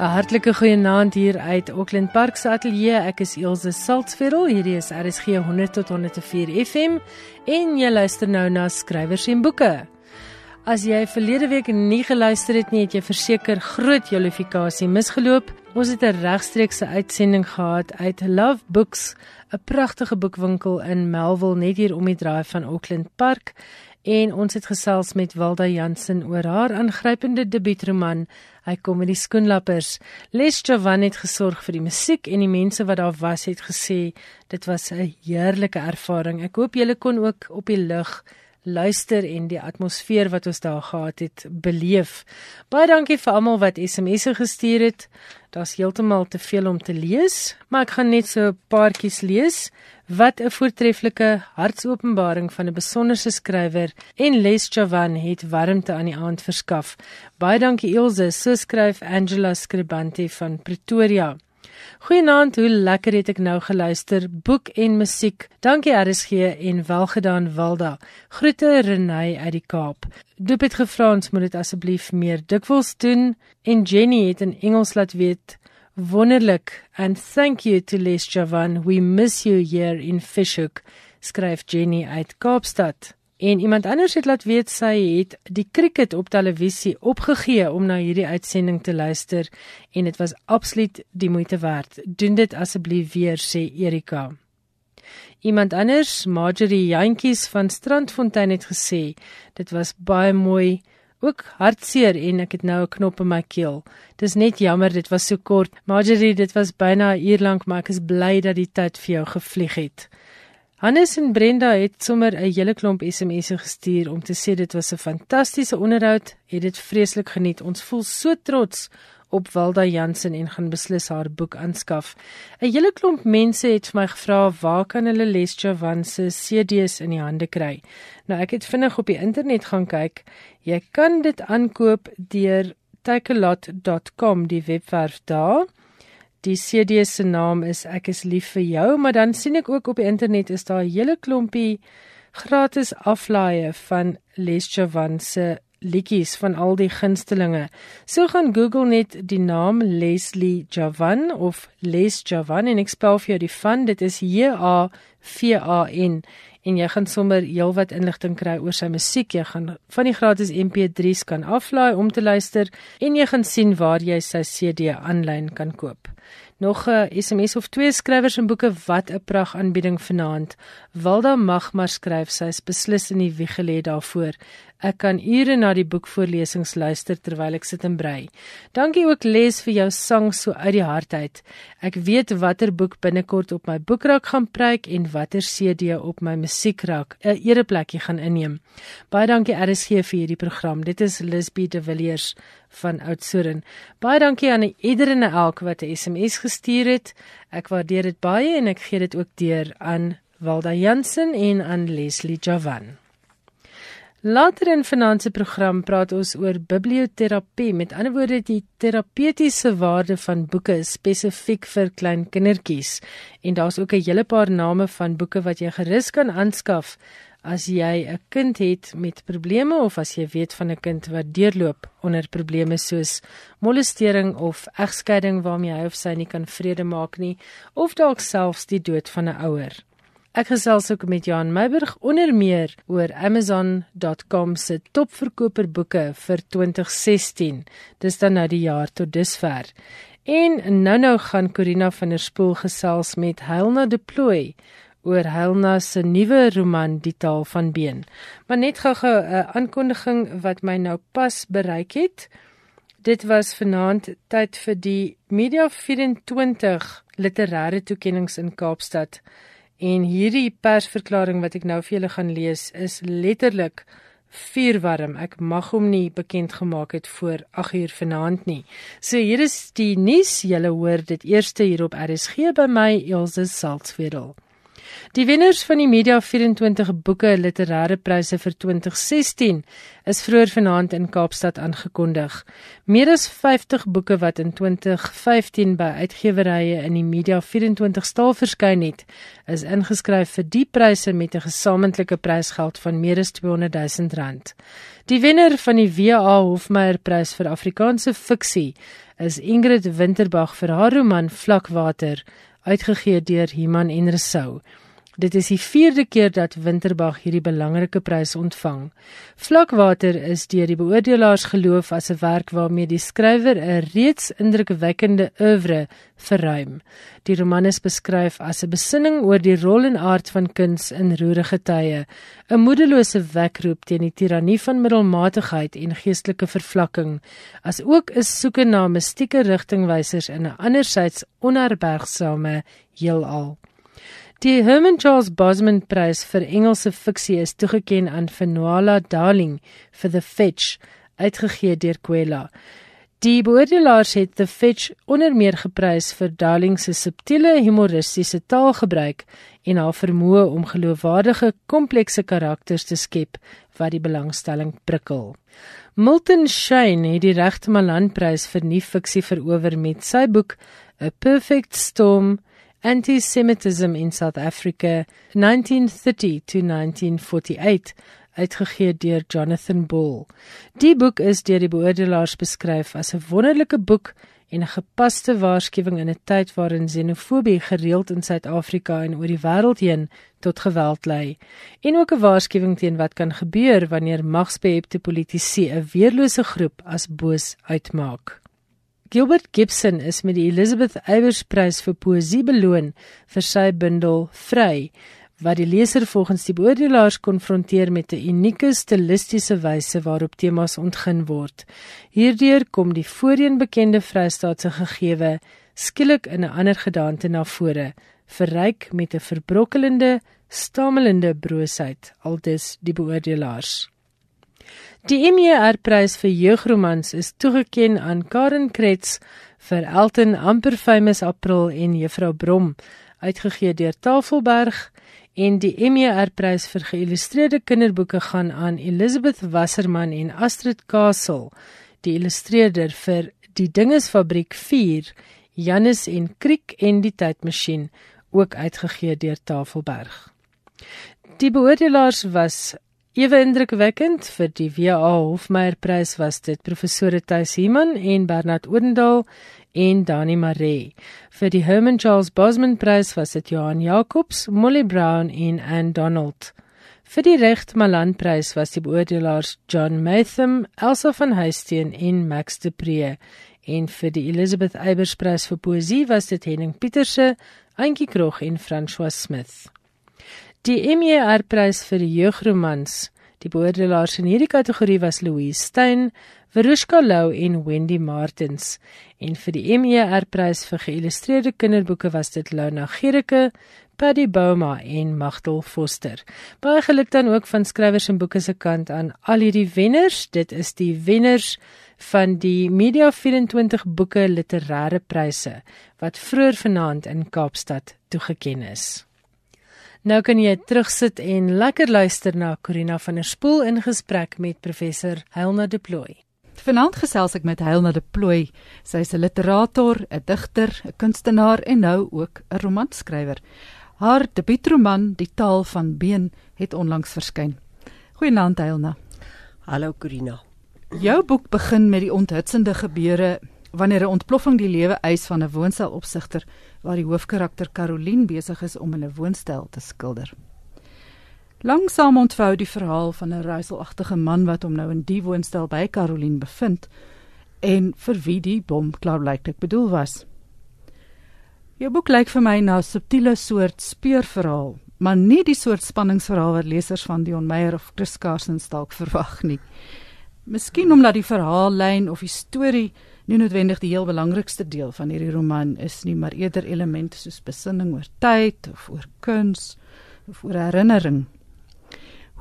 'n Hartlike goeienaand hier uit Auckland Park se ateljee. Ek is Elsje Saltzveld. Hierdie is RSG 100 tot 104 FM en jy luister nou na skrywers en boeke. As jy verlede week nie geluister het nie, het jy verseker groot jolifikasie misgeloop. Ons het 'n regstreekse uitsending gehad uit Love Books, 'n pragtige boekwinkel in Melville net hier om die draai van Auckland Park en ons het gesels met Wilda Jansen oor haar aangrypende debuutroman Hy kom met die skoenlappers. Les Javan het gesorg vir die musiek en die mense wat daar was het gesê dit was 'n heerlike ervaring. Ek hoop julle kon ook op die lig luister en die atmosfeer wat ons daar gehad het beleef. Baie dankie vir almal wat SMS'e gestuur het. Daar's heeltemal te veel om te lees, maar ek gaan net so 'n paartjies lees. Wat 'n voortreffelike hartsopenbaring van 'n besonderse skrywer en Les Chavan het warmte aan die aand verskaf. Baie dankie Elsje, so skryf Angela Scribanti van Pretoria. Goeienaand, hoe lekker het ek nou geluister. Boek en musiek. Dankie RSG en welgedaan Wilda. Groete Renay uit die Kaap. Doop het gevra ons moet dit asseblief meer dikwels doen en Jenny het in Engels laat weet Wonderlik and thank you to Les Javan. We miss you here in Fishhook, skryf Jenny uit Kaapstad. En iemand anders het laat weet sy het die cricket op televisie opgegee om na hierdie uitsending te luister en dit was absoluut die moeite werd. Doen dit asseblief weer sê Erika. Iemand anders, Marjorie Jantjies van Strandfontein het gesê dit was baie mooi ook hartseer en ek het nou 'n knop in my keel. Dis net jammer dit was so kort. Marjorie, dit was byna 'n uur lank, maar ek is bly dat die tyd vir jou gevlieg het. Hannes en Brenda het sommer 'n hele klomp SMS'e gestuur om te sê dit was 'n fantastiese onderhoud. Het dit vreeslik geniet. Ons voel so trots op Wilda Jansen en gaan beslis haar boek aanskaf. 'n Hele klomp mense het vir my gevra waar kan hulle Les Javan se CD's in die hande kry. Nou ek het vinnig op die internet gaan kyk. Jy kan dit aankoop deur takealot.com, die webwerf daar. Die CD se naam is Ek is lief vir jou, maar dan sien ek ook op die internet is daar 'n hele klompie gratis aflaaie van Les Javan se liedjies van al die gunstelinge. So gaan Google net die naam Leslie Javan of Les Javan en ek spel vir jou die van dit is J A V A N en jy gaan sommer heelwat inligting kry oor sy musiek. Jy gaan van die gratis MP3s kan aflaai om te luister en jy gaan sien waar jy sy CD aanlyn kan koop. Nog 'n SMS of twee skrywers en boeke wat 'n pragt aanbieding vanaand. Wilda mag maar skryf, sy is beslis in die wieg gelê daarvoor. Ek kan ure na die boekvoorlesings luister terwyl ek sit en brei. Dankie ook Les vir jou sang so uit die hart uit. Ek weet watter boek binnekort op my boekrak gaan pryk en watter CD op my musiekrak 'n ereplekkie gaan inneem. Baie dankie RSG vir hierdie program. Dit is Lisbie de Villiers van Oudtshoorn. Baie dankie aan ieder en elk wat 'n SMS gestuur het. Ek waardeer dit baie en ek gee dit ook deur aan Walda Jansen en aan Leslie Javan. Later in finansie program praat ons oor biblioterapie, met ander woorde die terapeutiese waarde van boeke spesifiek vir klein kindertjies. En daar's ook 'n hele paar name van boeke wat jy gerus kan aanskaf as jy 'n kind het met probleme of as jy weet van 'n kind wat deurloop onder probleme soos molestering of egskeiding waarmee hy of sy nie kan vrede maak nie of dalk selfs die dood van 'n ouer. Ek gesels ook met Jan Meiburg onder meer oor Amazon.com se topverkoper boeke vir 2016. Dis dan nou die jaar tot dusver. En nou-nou gaan Corina van der Spool gesels met Helena Deploy oor Helena se nuwe roman Die taal van been. Maar net gou-gou 'n aankondiging wat my nou pas bereik het. Dit was vanaand tyd vir die Media 24 literêre toekenninge in Kaapstad. En hierdie persverklaring wat ek nou vir julle gaan lees is letterlik vuurwarm. Ek mag hom nie bekend gemaak het voor 8 uur vanaand nie. So hier is die nuus. Julle hoor dit eerste hier op RSG by my Elsje Salzwetel. Die wenners van die Media 24 boeke literêre pryse vir 2016 is vroeër vanaand in Kaapstad aangekondig. Meer as 50 boeke wat in 2015 by uitgewerye in die Media 24 stal verskyn het, is ingeskryf vir die pryse met 'n gesamentlike prysgeld van meer as 200 000 rand. Die wenner van die WA Hofmeyer Prys vir Afrikaanse fiksie is Ingrid Winterbag vir haar roman Vlakwater, uitgegee deur Iman en Resou. Dit is die 4de keer dat Winterbag hierdie belangrike prys ontvang. Vlakwater is deur die beoordelaars geloof as 'n werk waarmee die skrywer 'n reeds indrukwekkende oeuvre verruim. Die roman is beskryf as 'n besinning oor die rol en aard van kuns in roerige tye, 'n moedelose wekroep teen die tirannie van middelmatigheid en geestelike vervlakking, as ook 'n soeke na mistieke rigtingwysers in 'n andersins onherbergsame heelal. Die Herman Charles Bosman Prys vir Engelse fiksie is toegekend aan Fenwala Darling vir The Fetch, uitgegee deur Kwela. Die beoordelaars het The Fetch onder meer geprys vir Darling se subtiele humoristiese taalgebruik en haar vermoë om geloofwaardige, komplekse karakters te skep wat die belangstelling prikkel. Milton Shane het die Regte Malan Prys vir nuwe fiksie verower met sy boek A Perfect Storm Anti-Semitism in South Africa 1930 to 1948 uitgegee deur Jonathan Bull. Die boek is deur die beoordelaars beskryf as 'n wonderlike boek en 'n gepaste waarskuwing in 'n tyd waarin xenofobie gereeld in Suid-Afrika en oor die wêreld heen tot geweld lei en ook 'n waarskuwing teen wat kan gebeur wanneer magsbehepte politici 'n weerlose groep as boos uitmaak. Gilbert Gibson is met die Elizabeth Eybers Prys vir poësie beloon vir sy bundel Vry wat die leser volgens die beoordelaars konfronteer met 'n unieke stilistiese wyse waarop temas ontgin word. Hierdeur kom die voorheen bekende Vrystaatse gegewe skielik in 'n ander gedaante na vore, verryk met 'n verbrokkelende, stamelende broosheid, aldus die beoordelaars. Die MER-prys vir jeugromans is toegekend aan Karen Kretz vir Elton Amper Famous April en Juffrou Brom, uitgegee deur Tafelberg, en die MER-prys vir geïllustreerde kinderboeke gaan aan Elizabeth Wasserman en Astrid Castle, die illustreerder vir Die Dingesfabriek 4, Janus en Kriek en die Tydmasjien, ook uitgegee deur Tafelberg. Die beoordelaars was Ewe indrukwekkend vir die WA Hofmeyer Prys was dit professore Thys Heeman en Bernard Odendaal en Dani Maree. Vir die Herman Charles Bosman Prys was dit Johan Jacobs, Molly Brown en Ann Donald. Vir die Recht Malan Prys was die beoordelaars John Matham, Elsa van Huisteen en Max de Pre. En vir die Elizabeth Eybers Prys vir poësie was dit Henning Pieterse, Antjie Krog en François Smith. Die MER prys vir jeugromans. Die beoordelaars in hierdie kategorie was Louise Stein, Verushka Lou en Wendy Martins. En vir die MER prys vir geïllustreerde kinderboeke was dit Lona Gericke, Paddy Bouma en Magdal Foster. Baie geluk dan ook van skrywers en boeke se kant aan al hierdie wenners. Dit is die wenners van die Media 24 boeke literêre pryse wat vroeër vanaand in Kaapstad toegekend is. Nou kan jy terugsit en lekker luister na Corina van der Spool in gesprek met professor Helena de Plooy. Vanaand gesels ek met Helena de Plooy. Sy is 'n literator, 'n digter, 'n kunstenaar en nou ook 'n romanskrywer. Haar debuutroman Die taal van been het onlangs verskyn. Goeienaand Helena. Hallo Corina. Jou boek begin met die onthutsende gebeure wanneer 'n ontploffing die lewe eis van 'n woonstelopsigter waar die hoofkarakter Caroline besig is om in 'n woonstel te skilder. Langsaam ontvou die verhaal van 'n ruiselagtige man wat hom nou in die woonstel by Caroline bevind en vir wie die bom klaarblyklik bedoel was. Jou boek lyk vir my na 'n subtiele soort speurverhaal, maar nie die soort spanningsverhaal wat lesers van Dion Meyer of Chris Carson dalk verwag nie. Miskien omdat die verhaallyn of die storie nie noodwendig die heel belangrikste deel van hierdie roman is nie, maar eerder elemente soos besinning oor tyd of oor kuns of oor herinnering.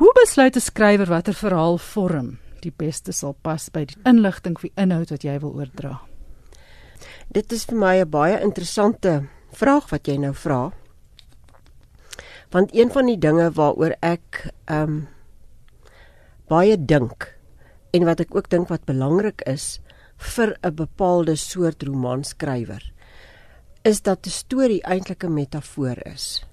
Hoe besluit 'n skrywer watter verhaal vorm die beste sal pas by die inligting die inhoud wat jy wil oordra? Dit is vir my 'n baie interessante vraag wat jy nou vra. Want een van die dinge waaroor ek ehm um, baie dink en wat ek ook dink wat belangrik is vir 'n bepaalde soort romanskrywer is dat 'n storie eintlik 'n metafoor is.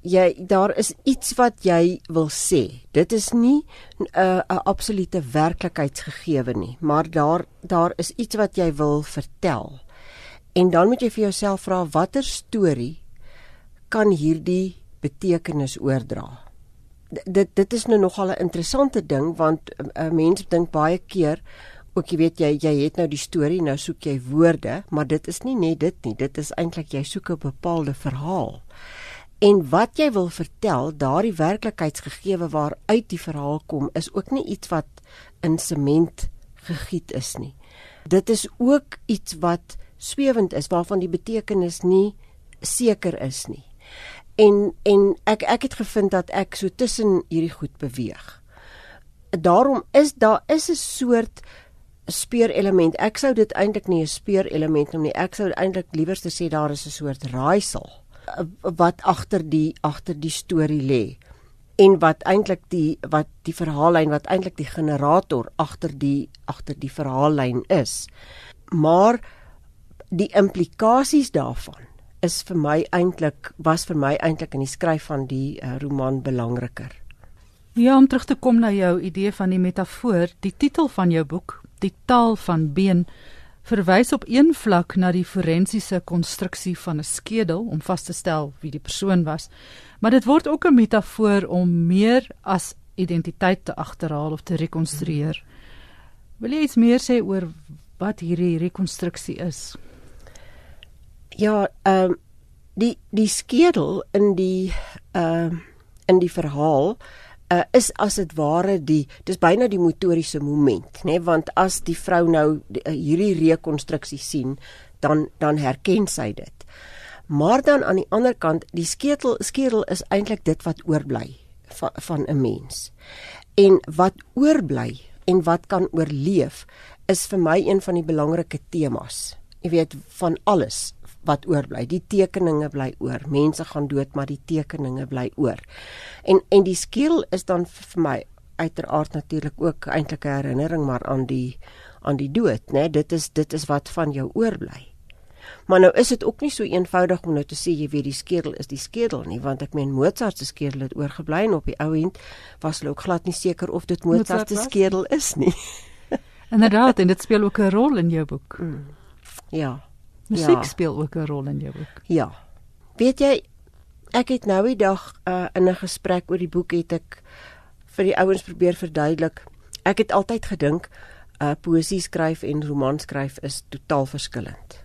Jy daar is iets wat jy wil sê. Dit is nie 'n uh, 'n absolute werklikheidsgegewe nie, maar daar daar is iets wat jy wil vertel. En dan moet jy vir jouself vra watter storie kan hierdie betekenis oordra? Dit dit is nou nogal 'n interessante ding want 'n uh, mens dink baie keer ook jy weet jy jy het nou die storie nou soek jy woorde maar dit is nie net dit nie dit is eintlik jy soek 'n bepaalde verhaal. En wat jy wil vertel daardie werklikheidsgegewe waaruit die verhaal kom is ook nie iets wat in sement gegiet is nie. Dit is ook iets wat swewend is waarvan die betekenis nie seker is nie. En en ek ek het gevind dat ek so tussen hierdie goed beweeg. Daarom is daar is 'n soort speurelement. Ek sou dit eintlik nie 'n speurelement noem nie. Ek sou eintlik liewer sê daar is 'n soort raaisel eh, wat agter die agter die storie lê en wat eintlik die wat die verhaallyn wat eintlik die generator agter die agter die verhaallyn is. Maar die implikasies daarvan is vir my eintlik was vir my eintlik in die skryf van die uh, roman belangriker. Ja, om terug te kom na jou idee van die metafoor, die titel van jou boek die taal van been verwys op een vlak na die forensiese konstruksie van 'n skedel om vas te stel wie die persoon was, maar dit word ook 'n metafoor om meer as identiteit te agterhaal of te rekonstrueer. Wil jy iets meer sê oor wat hierdie rekonstruksie is? Ja, ehm um, die die skedel in die ehm uh, in die verhaal uh, is as dit ware die dis byna die motoriese moment nê nee? want as die vrou nou die, uh, hierdie rekonstruksie sien dan dan herken sy dit. Maar dan aan die ander kant die skedel skedel is eintlik dit wat oorbly van van 'n mens. En wat oorbly en wat kan oorleef is vir my een van die belangrike temas jy weet van alles wat oorbly. Die tekeninge bly oor. Mense gaan dood, maar die tekeninge bly oor. En en die skiel is dan vir my uiteraard natuurlik ook eintlik 'n herinnering maar aan die aan die dood, né? Nee? Dit is dit is wat van jou oorbly. Maar nou is dit ook nie so eenvoudig om nou te sê jy weet die skedel is die skedel nie, want ek meen Mozart se skedel het oorgebly en op die ou end was hulle ook glad nie seker of dit Mozart se skedel is nie. Inderdaad, en dit speel ook 'n rol in jou boek. Mm. Ja. Musiek ja. speel ook 'n rol in jou boek. Ja. Weet jy, ek het nou die dag uh, in 'n gesprek oor die boek het ek vir die ouens probeer verduidelik. Ek het altyd gedink uh poesie skryf en roman skryf is totaal verskillend.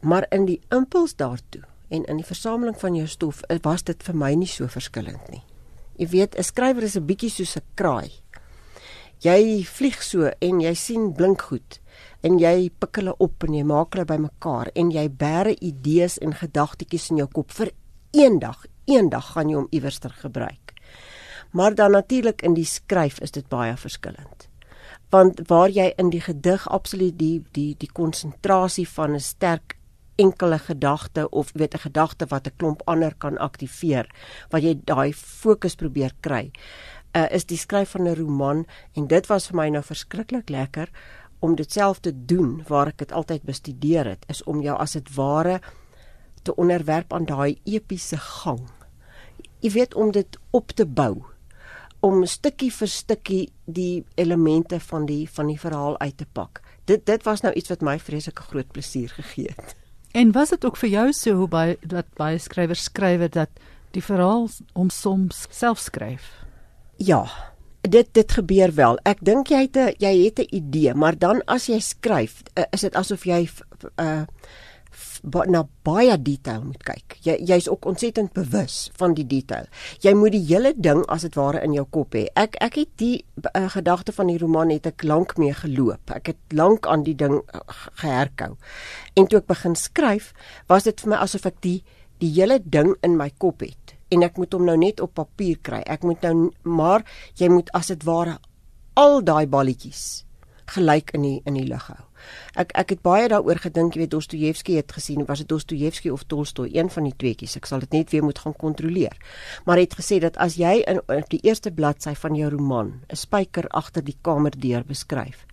Maar in die impuls daartoe en in die versameling van jou stof uh, was dit vir my nie so verskillend nie. Jy weet, 'n skrywer is 'n bietjie soos 'n kraai. Jy vlieg so en jy sien blink goed en jy pik hulle op en jy maak hulle bymekaar en jy bære idees en gedagtetjies in jou kop vir eendag, eendag gaan jy hom iewers ter gebruik. Maar dan natuurlik in die skryf is dit baie verskillend. Want waar jy in die gedig absoluut die die die konsentrasie van 'n sterk enkele gedagte of weet 'n gedagte wat 'n klomp ander kan aktiveer, wat jy daai fokus probeer kry, uh, is die skryf van 'n roman en dit was vir my nou verskriklik lekker om dit self te doen waar ek dit altyd bestudeer het is om jou as dit ware te onderwerp aan daai epiese gang. Jy weet om dit op te bou om stukkie vir stukkie die elemente van die van die verhaal uit te pak. Dit dit was nou iets wat my vreeslike groot plesier gegee het. En was dit ook vir jou so hoe baie dat baie skrywers skryf dat die verhaal om soms self skryf? Ja, dit dit gebeur wel. Ek dink jy het 'n jy het 'n idee, maar dan as jy skryf, uh, is dit asof jy uh na baie detail moet kyk. Jy jy's ook ontsettend bewus van die detail. Jy moet die hele ding as dit ware in jou kop hê. Ek ek het die uh, gedagte van die roman het ek lank mee geloop. Ek het lank aan die ding geherkou. En toe ek begin skryf, was dit vir my asof ek die die hele ding in my kop het en ek moet hom nou net op papier kry. Ek moet nou maar jy moet as dit ware al daai balletjies gelyk in die in die lug hou. Ek ek het baie daaroor gedink, jy weet Dostojewski het gesien, was dit Dostojewski of Tolstoy, een van die tweeetjies. Ek sal dit net weer moet gaan kontroleer. Maar hy het gesê dat as jy in, in die eerste bladsy van jou roman 'n spyker agter die kamerdeur beskryf,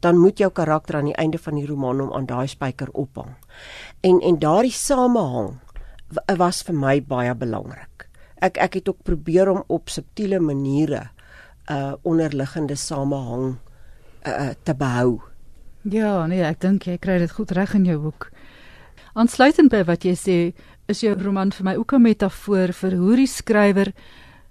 dan moet jou karakter aan die einde van die roman hom aan daai spyker ophang. En en daardie samehang was vir my baie belangrik. Ek ek het ook probeer om op subtiele maniere uh onderliggende samehang uh te behou. Ja, nee, ek dink jy kry dit goed reg in jou boek. Aansluitend by wat jy sê, is jou roman vir my ook 'n metafoor vir hoe die skrywer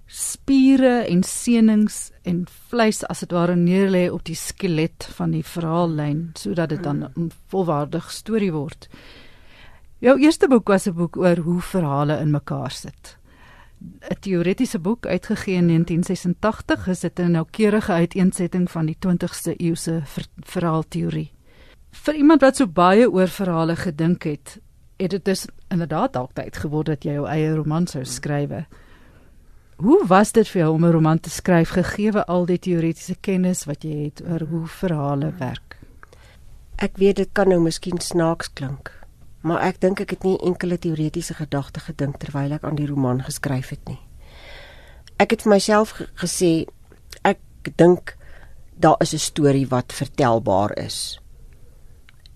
spiere en senings en vleis as dit ware neerlê op die skelet van die verhaallyn sodat dit dan 'n volwaardige storie word. Jou eerste boek was 'n boek oor hoe verhale in mekaar sit. 'n Teoretiese boek uitgegee in 1986 is dit 'n noukeurige uiteensetting van die 20ste eeuse ver verhaalteorie. Vir iemand wat so baie oor verhale gedink het, het dit dus inderdaad dalk tyd geword dat jy jou eie roman sou skryf. Hoe was dit vir jou om 'n roman te skryf gegee al die teoretiese kennis wat jy het oor hoe verhale werk? Ek weet dit kan nou miskien snaaks klink, maar ek dink ek het nie enkele teoretiese gedagte gedink terwyl ek aan die roman geskryf het nie. Ek het vir myself gesê ek dink daar is 'n storie wat vertelbaar is.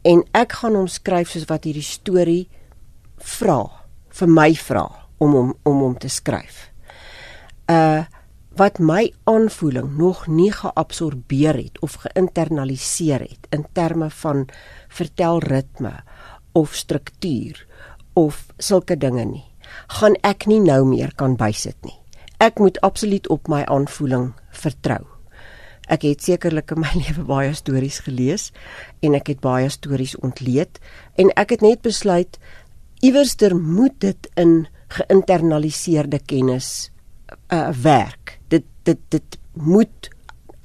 En ek gaan hom skryf soos wat hierdie storie vra, vir my vra om hom om hom te skryf uh wat my aanvoeling nog nie geabsorbeer het of geïnternaliseer het in terme van vertelritme of struktuur of sulke dinge nie gaan ek nie nou meer kan bysit nie ek moet absoluut op my aanvoeling vertrou ek het sekerlik in my lewe baie stories gelees en ek het baie stories ontleed en ek het net besluit iewerster moet dit in geïnternaliseerde kennis uh, werk. Dit dit dit moet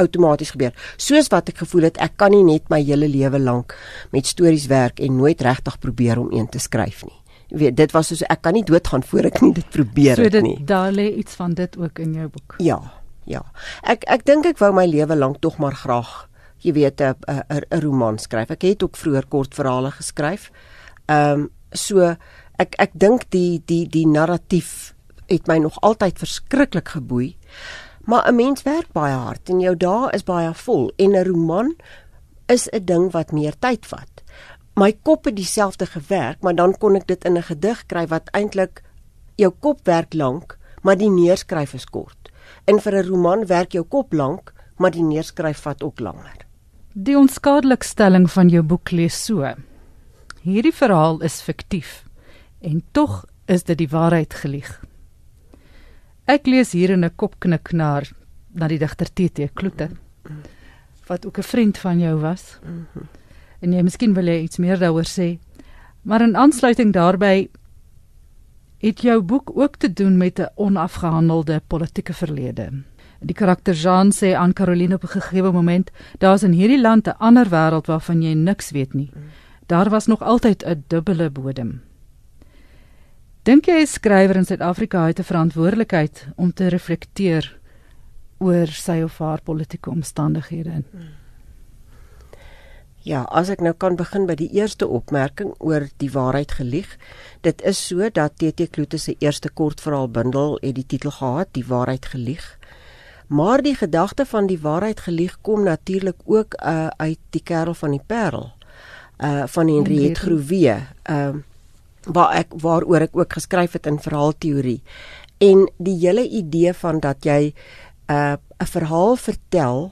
outomaties gebeur. Soos wat ek gevoel het ek kan nie net my hele lewe lank met stories werk en nooit regtig probeer om een te skryf nie. Jy weet, dit was soos ek kan nie doodgaan voor ek nie dit probeer so dit, nie. So daar lê iets van dit ook in jou boek. Ja. Ja. Ek ek dink ek wou my lewe lank tog maar graag jy weet 'n 'n 'n roman skryf. Ek het ook vroeër kortverhale geskryf. Ehm um, so ek ek dink die die die narratief het my nog altyd verskriklik geboei. Maar 'n mens werk baie hard en jou dae is baie vol en 'n roman is 'n ding wat meer tyd vat. My kop het dieselfde gewerk, maar dan kon ek dit in 'n gedig kry wat eintlik jou kop werk lank, maar die neerskryf is kort. En vir 'n roman werk jou kop lank, maar die neerskryf vat ook langer. Die onskadelikstelling van jou boek lees so: Hierdie verhaal is fiktief en tog is dit die waarheid gelieg. Ek lees hier in 'n kopknik na na die digter TT Kloete wat ook 'n vriend van jou was. En jy miskien wil jy iets meer daaroor sê. Maar in aansluiting daarbey het jou boek ook te doen met 'n onafgehandelde politieke verlede. Die karakter Jean sê aan Caroline op 'n gegeewe moment, daar's in hierdie land 'n ander wêreld waarvan jy niks weet nie. Daar was nog altyd 'n dubbele bodem. Dink jy 'n skrywer in Suid-Afrika het 'n verantwoordelikheid om te reflekteer oor sy of haar politieke omstandighede? Ja, as ek nou kan begin by die eerste opmerking oor die waarheid gelieg. Dit is so dat TT Kloete se eerste kortverhaalbundel het die titel gehad Die waarheid gelieg. Maar die gedagte van die waarheid gelieg kom natuurlik ook uh, uit die kerel van die Parel uh van Henriette Groewe. Ehm uh, waar ek waaroor ek ook geskryf het in verhaalteorie. En die hele idee van dat jy 'n uh, 'n verhaal vertel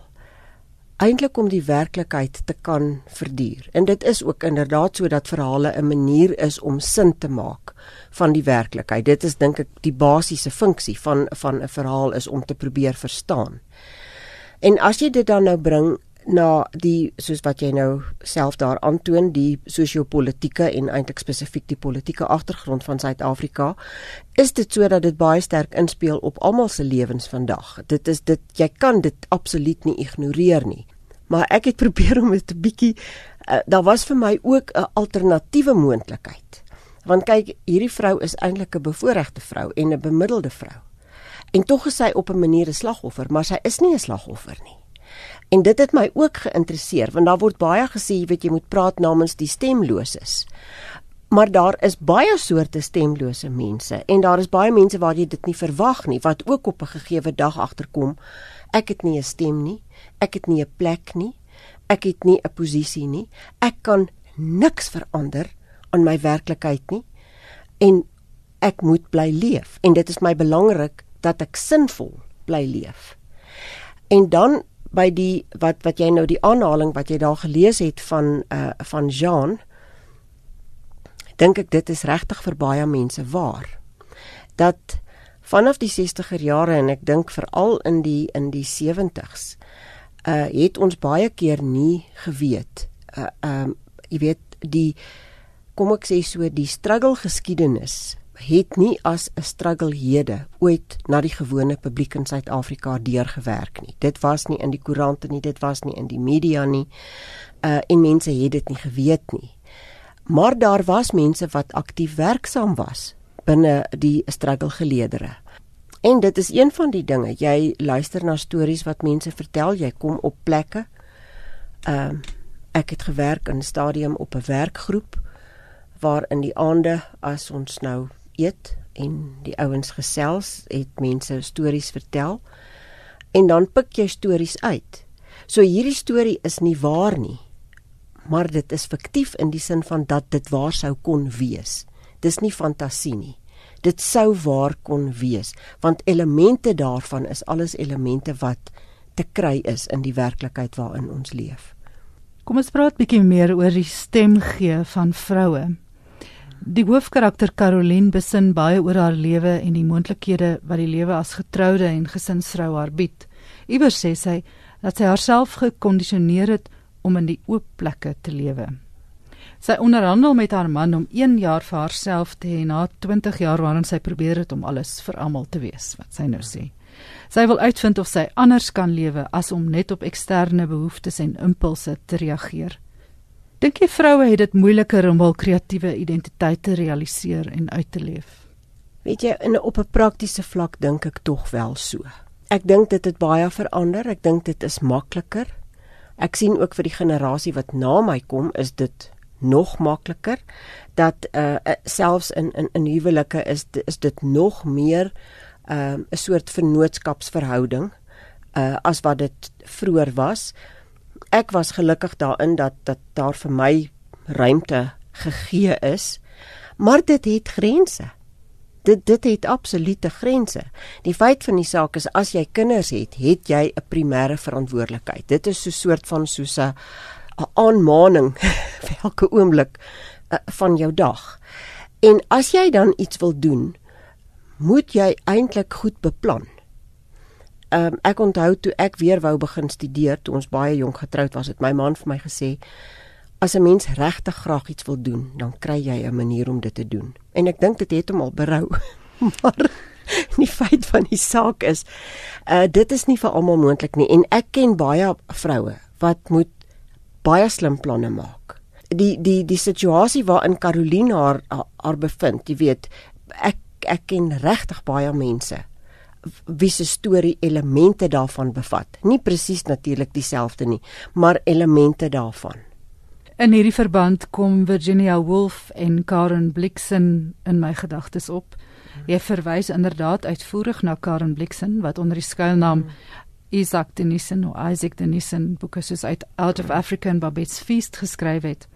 eintlik om die werklikheid te kan verduur. En dit is ook inderdaad so dat verhale 'n manier is om sin te maak van die werklikheid. Dit is dink ek die basiese funksie van van 'n verhaal is om te probeer verstaan. En as jy dit dan nou bring na die soos wat jy nou self daar aantoon die sosio-politieke en eintlik spesifiek die politieke agtergrond van Suid-Afrika is dit sodat dit baie sterk inspel op almal se lewens vandag. Dit is dit jy kan dit absoluut nie ignoreer nie. Maar ek het probeer om dit 'n bietjie uh, daar was vir my ook 'n alternatiewe moontlikheid. Want kyk, hierdie vrou is eintlik 'n bevoorregte vrou en 'n bemiddelde vrou. En tog is sy op 'n manier 'n slagoffer, maar sy is nie 'n slagoffer nie En dit het my ook geïnteresseer want daar word baie gesê jy weet jy moet praat namens die stemloses. Maar daar is baie soorte stemlose mense en daar is baie mense waar jy dit nie verwag nie wat ook op 'n gegeewe dag agterkom ek het nie 'n stem nie, ek het nie 'n plek nie, ek het nie 'n posisie nie. Ek kan niks verander aan my werklikheid nie en ek moet bly leef en dit is my belangrik dat ek sinvol bly leef. En dan by die wat wat jy nou die aanhaling wat jy daar gelees het van uh van Jean dink ek dit is regtig vir baie mense waar. Dat vanaf die 60er jare en ek dink veral in die in die 70s uh het ons baie keer nie geweet uh um jy weet die kom ek sê so die struggle geskiedenis het nie as 'n struggle hede ooit na die gewone publiek in Suid-Afrika deurgewerk nie. Dit was nie in die koerante nie, dit was nie in die media nie. Uh en mense het dit nie geweet nie. Maar daar was mense wat aktief werksaam was binne die struggle geleedere. En dit is een van die dinge. Jy luister na stories wat mense vertel, jy kom op plekke. Ehm uh, ek het gewerk in 'n stadium op 'n werkgroep waar in die aande as ons nou eet en die ouens gesels, het mense stories vertel. En dan pik jy stories uit. So hierdie storie is nie waar nie. Maar dit is fiktief in die sin van dat dit waar sou kon wees. Dis nie fantasie nie. Dit sou waar kon wees, want elemente daarvan is alles elemente wat te kry is in die werklikheid waarin ons leef. Kom ons praat bietjie meer oor die stem gee van vroue. Die hoofkarakter Caroline besin baie oor haar lewe en die moontlikhede wat die lewe as getroude en gesinsvrou haar bied. Iewers sê sy dat sy haarself gekondisioneer het om in die oop plekke te lewe. Sy onderhandel met haar man om 1 jaar vir haarself te hê na 20 jaar waarin sy probeer het om alles vir almal te wees, wat sy nou sê. Sy wil uitvind of sy anders kan lewe as om net op eksterne behoeftes en impulse te reageer. Dink jy vroue het dit moeiliker om hul kreatiewe identiteit te realiseer en uit te leef? Weet jy, in op 'n praktiese vlak dink ek tog wel so. Ek dink dit het baie verander. Ek dink dit is makliker. Ek sien ook vir die generasie wat na my kom, is dit nog makliker dat uh selfs in in in huwelike is is dit nog meer uh 'n soort vennootskapsverhouding uh as wat dit vroeër was ek was gelukkig daarin dat dat daar vir my ruimte gegee is. Maar dit het grense. Dit dit het absolute grense. Die feit van die saak is as jy kinders het, het jy 'n primêre verantwoordelikheid. Dit is so 'n soort van soos 'n aanmaning vir elke oomblik uh, van jou dag. En as jy dan iets wil doen, moet jy eintlik goed beplan um, ek onthou toe ek weer wou begin studeer toe ons baie jonk getroud was het my man vir my gesê as 'n mens regtig graag iets wil doen dan kry jy 'n manier om dit te doen. En ek dink dit het hom al berou maar die feit van die saak is uh, dit is nie vir almal moontlik nie. En ek ken baie vroue wat moet baie slim planne maak. Die die die situasie waarin Caroline haar haar bevind jy weet ek ek ken regtig baie mense wie se storie elemente daarvan bevat. Nie presies natuurlik dieselfde nie, maar elemente daarvan. In hierdie verband kom Virginia Woolf en Karen Blixen in my gedagtes op. Jy verwys inderdaad uitvoerig na Karen Blixen wat onder die skuilnaam Isaac Denison of Isaac Denison boeke soos uit Out of Africa en Babette's Feast geskryf het.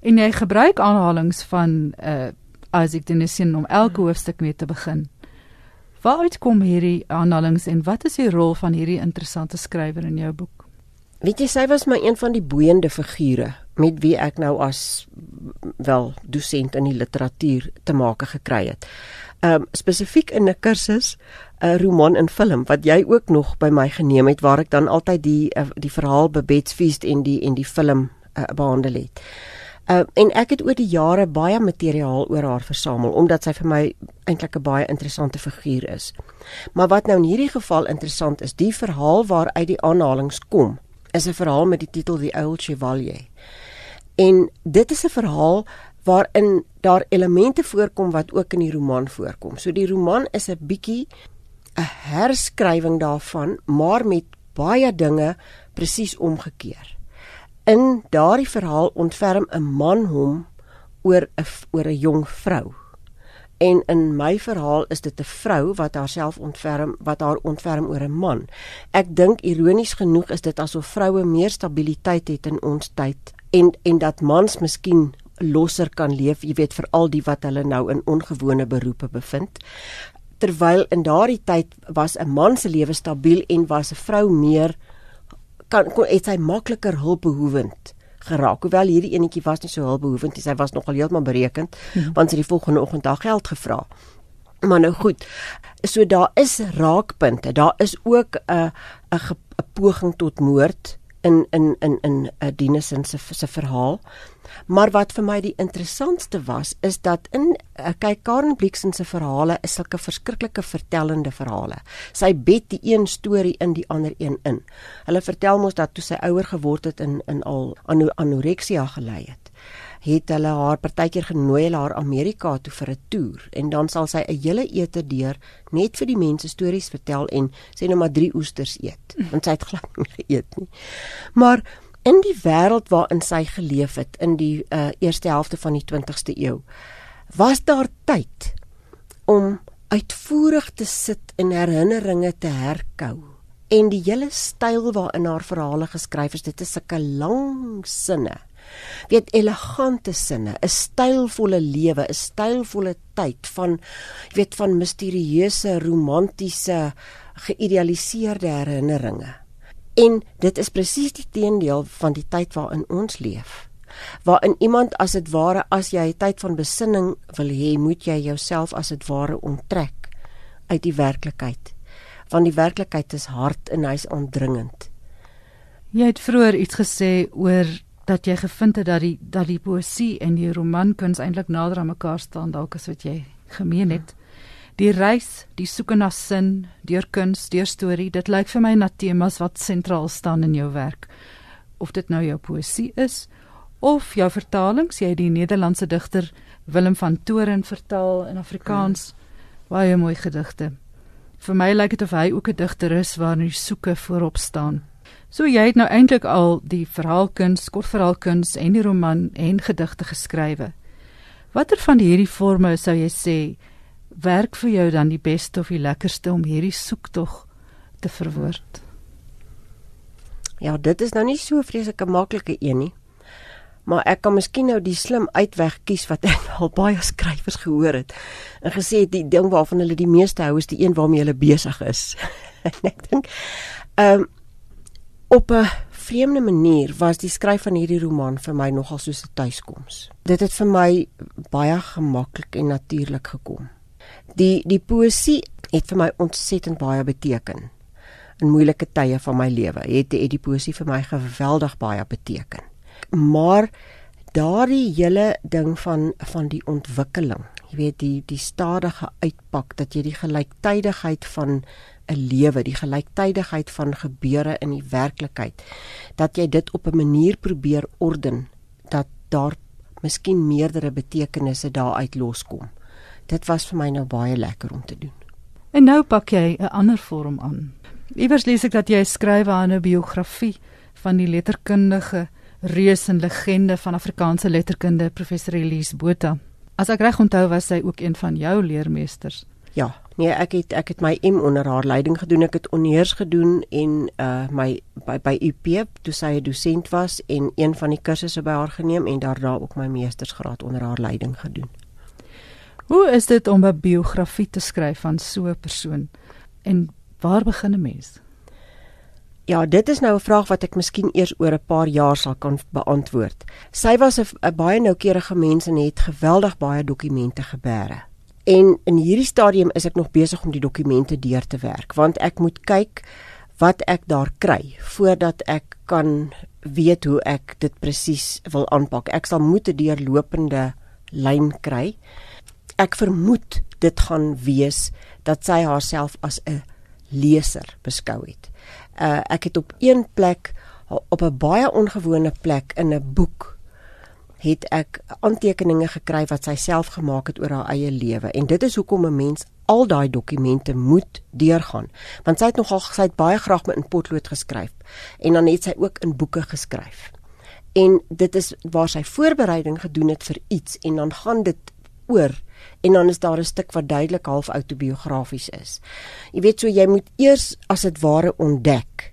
En jy gebruik aanhalinge van uh Isaac Denison om elke hoofstuk mee te begin. Waaruit kom hierdie aanhalinge en wat is die rol van hierdie interessante skrywer in jou boek? Weet jy, sy was my een van die boeiende figure met wie ek nou as wel dosent in die literatuur te maak gekry het. Ehm um, spesifiek in 'n kursus 'n roman en film wat jy ook nog by my geneem het waar ek dan altyd die uh, die verhaal Babette's Feast en die en die film uh, behandel het. Uh, en ek het oor die jare baie materiaal oor haar versamel omdat sy vir my eintlik 'n baie interessante figuur is. Maar wat nou in hierdie geval interessant is, die verhaal waaruit die aanhalinge kom, is 'n verhaal met die titel The Old Chevalier. En dit is 'n verhaal waarin daar elemente voorkom wat ook in die roman voorkom. So die roman is 'n bietjie 'n herskrywing daarvan, maar met baie dinge presies omgekeer. In daardie verhaal ontferm 'n man hom oor 'n oor 'n jong vrou. En in my verhaal is dit 'n vrou wat haarself ontferm wat haar ontferm oor 'n man. Ek dink ironies genoeg is dit asof vroue meer stabiliteit het in ons tyd en en dat mans miskien losser kan leef, jy weet vir al die wat hulle nou in ongewone beroepe bevind. Terwyl in daardie tyd was 'n man se lewe stabiel en was 'n vrou meer kan kon het sy makliker hulpbehoevend geraak. Hoewel hierdie enetjie was nie so hulpbehoevend nie, sy was nogal heeltemal berekend hmm. want sy het die volgende oggend daar geld gevra. Maar nou goed. So daar is raakpunte. Daar is ook 'n 'n 'n poging tot moord in in in in 'n uh, Dinesen se se verhaal. Maar wat vir my die interessantste was is dat in uh, kyk Karen Blixen se verhale is sulke verskriklike vertellende verhale. Sy bed die een storie in die ander een in. Hulle vertel mos dat toe sy ouer geword het in in al anoreksia gelei het het hulle haar partykeer genooi hulle haar Amerika toe vir 'n toer en dan sal sy 'n hele ete deur net vir die mense stories vertel en sê nou maar drie oesters eet want sy het glad nie geëet nie. Maar in die wêreld waarin sy geleef het in die uh, eerste helfte van die 20ste eeu was daar tyd om uitvoerig te sit en herinneringe te herkou en die hele styl waarin haar verhale geskryf is dit is sulke lang sinne weet elegante sinne, 'n stylvolle lewe, 'n stylvolle tyd van weet van misterieuse, romantiese, geïdealiseerde herinneringe. En dit is presies die teendeel van die tyd waarin ons leef. Waarin iemand as dit ware as jy tyd van besinning wil hê, moet jy jouself as dit ware onttrek uit die werklikheid. Want die werklikheid is hard en hy's aandringend. Jy het vroeër iets gesê oor dat jy gevind het dat die dat die poesie en die romankuns eintlik nader aan mekaar staan dalk as wat jy gemeen het. Die reis, die soeke na sin, deur kuns, deur storie, dit lyk vir my na temas wat sentraal staan in jou werk. Of dit nou jou poesie is of jou vertalings, jy het die Nederlandse digter Willem van Toren vertaal in Afrikaans. Baie mooi gedigte. Vir my lyk dit of hy ook 'n digter is waarin die soeke voorop staan. So jy het nou eintlik al die verhaalkuns, kortverhaalkuns en die roman en gedigte geskrywe. Watter van hierdie forme sou jy sê werk vir jou dan die beste of die lekkerste om hierdie soektog te verwoord? Ja, dit is nou nie so vreeslike maklike een nie. Maar ek kan miskien nou die slim uitweg kies wat ek al baie skrywers gehoor het en gesê het die ding waarvan hulle die meeste hou is die een waarmee hulle besig is. ek dink ehm um, Op 'n vreemde manier was die skryf van hierdie roman vir my nogal soos 'n tuiskoms. Dit het vir my baie gemaklik en natuurlik gekom. Die die poesie het vir my ontsettend baie beteken. In moeilike tye van my lewe het, het die poesie vir my geweldig baie beteken. Maar daardie hele ding van van die ontwikkeling, jy weet die die stadige uitpak dat jy die gelyktydigheid van 'n lewe, die gelyktydigheid van gebeure in die werklikheid, dat jy dit op 'n manier probeer orden dat daar miskien meerdere betekenisse daaruit loskom. Dit was vir my nou baie lekker om te doen. En nou pak jy 'n ander vorm aan. Iewers lees ek dat jy skryf aan 'n biografie van die letterkundige reus en legende van Afrikaanse letterkunde professor Elise Botha. As ek reg onthou was sy ook een van jou leermeesters. Ja, nee, ek het ek het my M onder haar leiding gedoen. Ek het onheers gedoen en uh my by by UP toe sy 'n dosent was en een van die kursusse by haar geneem en daarna ook my meestersgraad onder haar leiding gedoen. Hoe is dit om 'n biografie te skryf van so 'n persoon? En waar begin 'n mens? Ja, dit is nou 'n vraag wat ek miskien eers oor 'n paar jaar sal kan beantwoord. Sy was 'n baie noukeurige mens en het geweldig baie dokumente gebeere. En in hierdie stadium is ek nog besig om die dokumente deur te werk want ek moet kyk wat ek daar kry voordat ek kan weet hoe ek dit presies wil aanpak. Ek sal moet 'n deurlopende lyn kry. Ek vermoed dit gaan wees dat sy haarself as 'n leser beskou het. Uh ek het op een plek op 'n baie ongewone plek in 'n boek het ek aantekeninge gekry wat sy self gemaak het oor haar eie lewe. En dit is hoekom 'n mens al daai dokumente moet deurgaan. Want sy het nogal sy het baie graag met in potlood geskryf. En dan het sy ook in boeke geskryf. En dit is waar sy voorbereiding gedoen het vir iets. En dan gaan dit oor en dan is daar 'n stuk wat duidelik half autobiografies is. Jy weet so jy moet eers as dit ware ontdek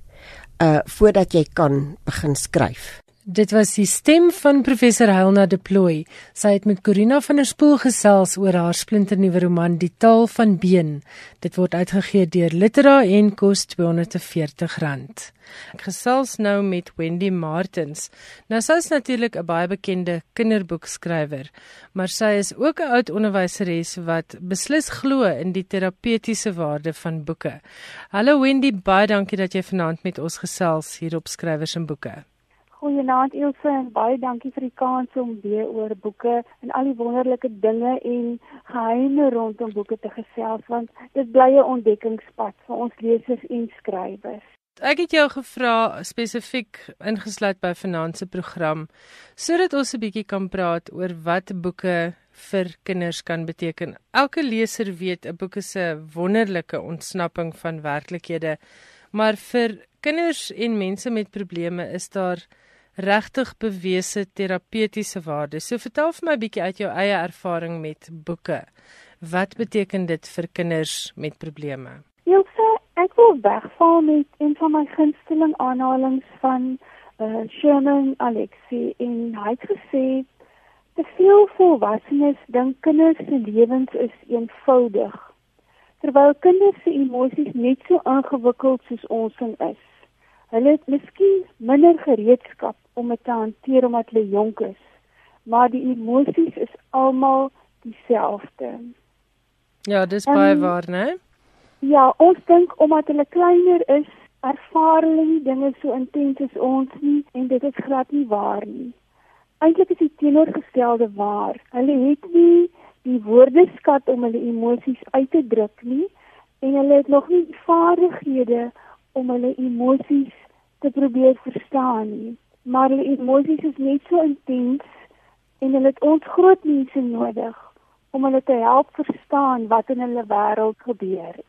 uh voordat jy kan begin skryf. Dit was die stem van professor Helena De Plooy. Sy het met Corina van der Spool gesels oor haar splinternuwe roman Die taal van been. Dit word uitgegee deur Litera en kos R240. Ek gesels nou met Wendy Martins. Nou sy is natuurlik 'n baie bekende kinderboekskrywer, maar sy is ook 'n oud onderwyseres wat beslis glo in die terapeutiese waarde van boeke. Hallo Wendy, baie dankie dat jy vanaand met ons gesels hier op Skrywers en Boeke. Goeienaand Ilse en baie dankie vir die kans om weer oor boeke en al die wonderlike dinge en geheime rondom boeke te gesels want dit bly 'n ontdekkingspad vir ons lesers en skrywers. Ek het jou gevra spesifiek ingesluit by finansie program sodat ons 'n bietjie kan praat oor wat boeke vir kinders kan beteken. Elke leser weet 'n boek is 'n wonderlike ontsnapping van werklikhede, maar vir kinders en mense met probleme is daar regtig bewese terapeutiese waarde. So vertel vir my 'n bietjie uit jou eie ervaring met boeke. Wat beteken dit vir kinders met probleme? Ilse, ek wil wegval met een van my gunsteling aanhalinge van uh, Sherman Alexie en hy het gesê te veel volwassenes dink kinders se lewens is eenvoudig terwyl kinders se emosies net so ingewikkeld soos ons is. Hulle het miskien minder gereedskap om dit te hanteer omdat hulle jonk is, maar die emosies is almal dieselfde. Ja, dis baie um, waar, né? Ja, ons dink omdat hulle kleiner is, ervaar hulle nie dinge so intens as ons nie en dit is glad nie waar nie. Eintlik is die teenoorgestelde waar. Hulle het nie die woordeskat om hulle emosies uit te druk nie en hulle het nog nie vaardighede om hulle emosies te probeer verstaan nie. Maar hulle emosies is net so intens en hulle het ons groot mense nodig om hulle te help verstaan wat in hulle wêreld gebeur.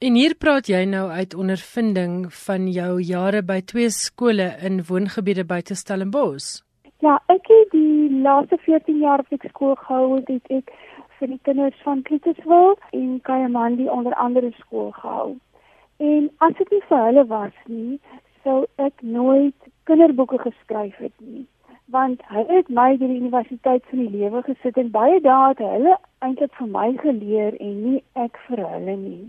En hier praat jy nou uit ondervinding van jou jare by twee skole in woongebiede buite Stellenbosch. Ja, ek het die laaste 14 jaar op skool gehou het ek vir die kinders van Klitterswil en Kayamandi onder andere skool gehou. En as dit nie vir hulle was nie, sou ek nooit kinderboeke geskryf het nie want hy het my by die universiteit van die lewe gesit en baie dae het hulle eintlik vir my geleer en nie ek vir hulle nie.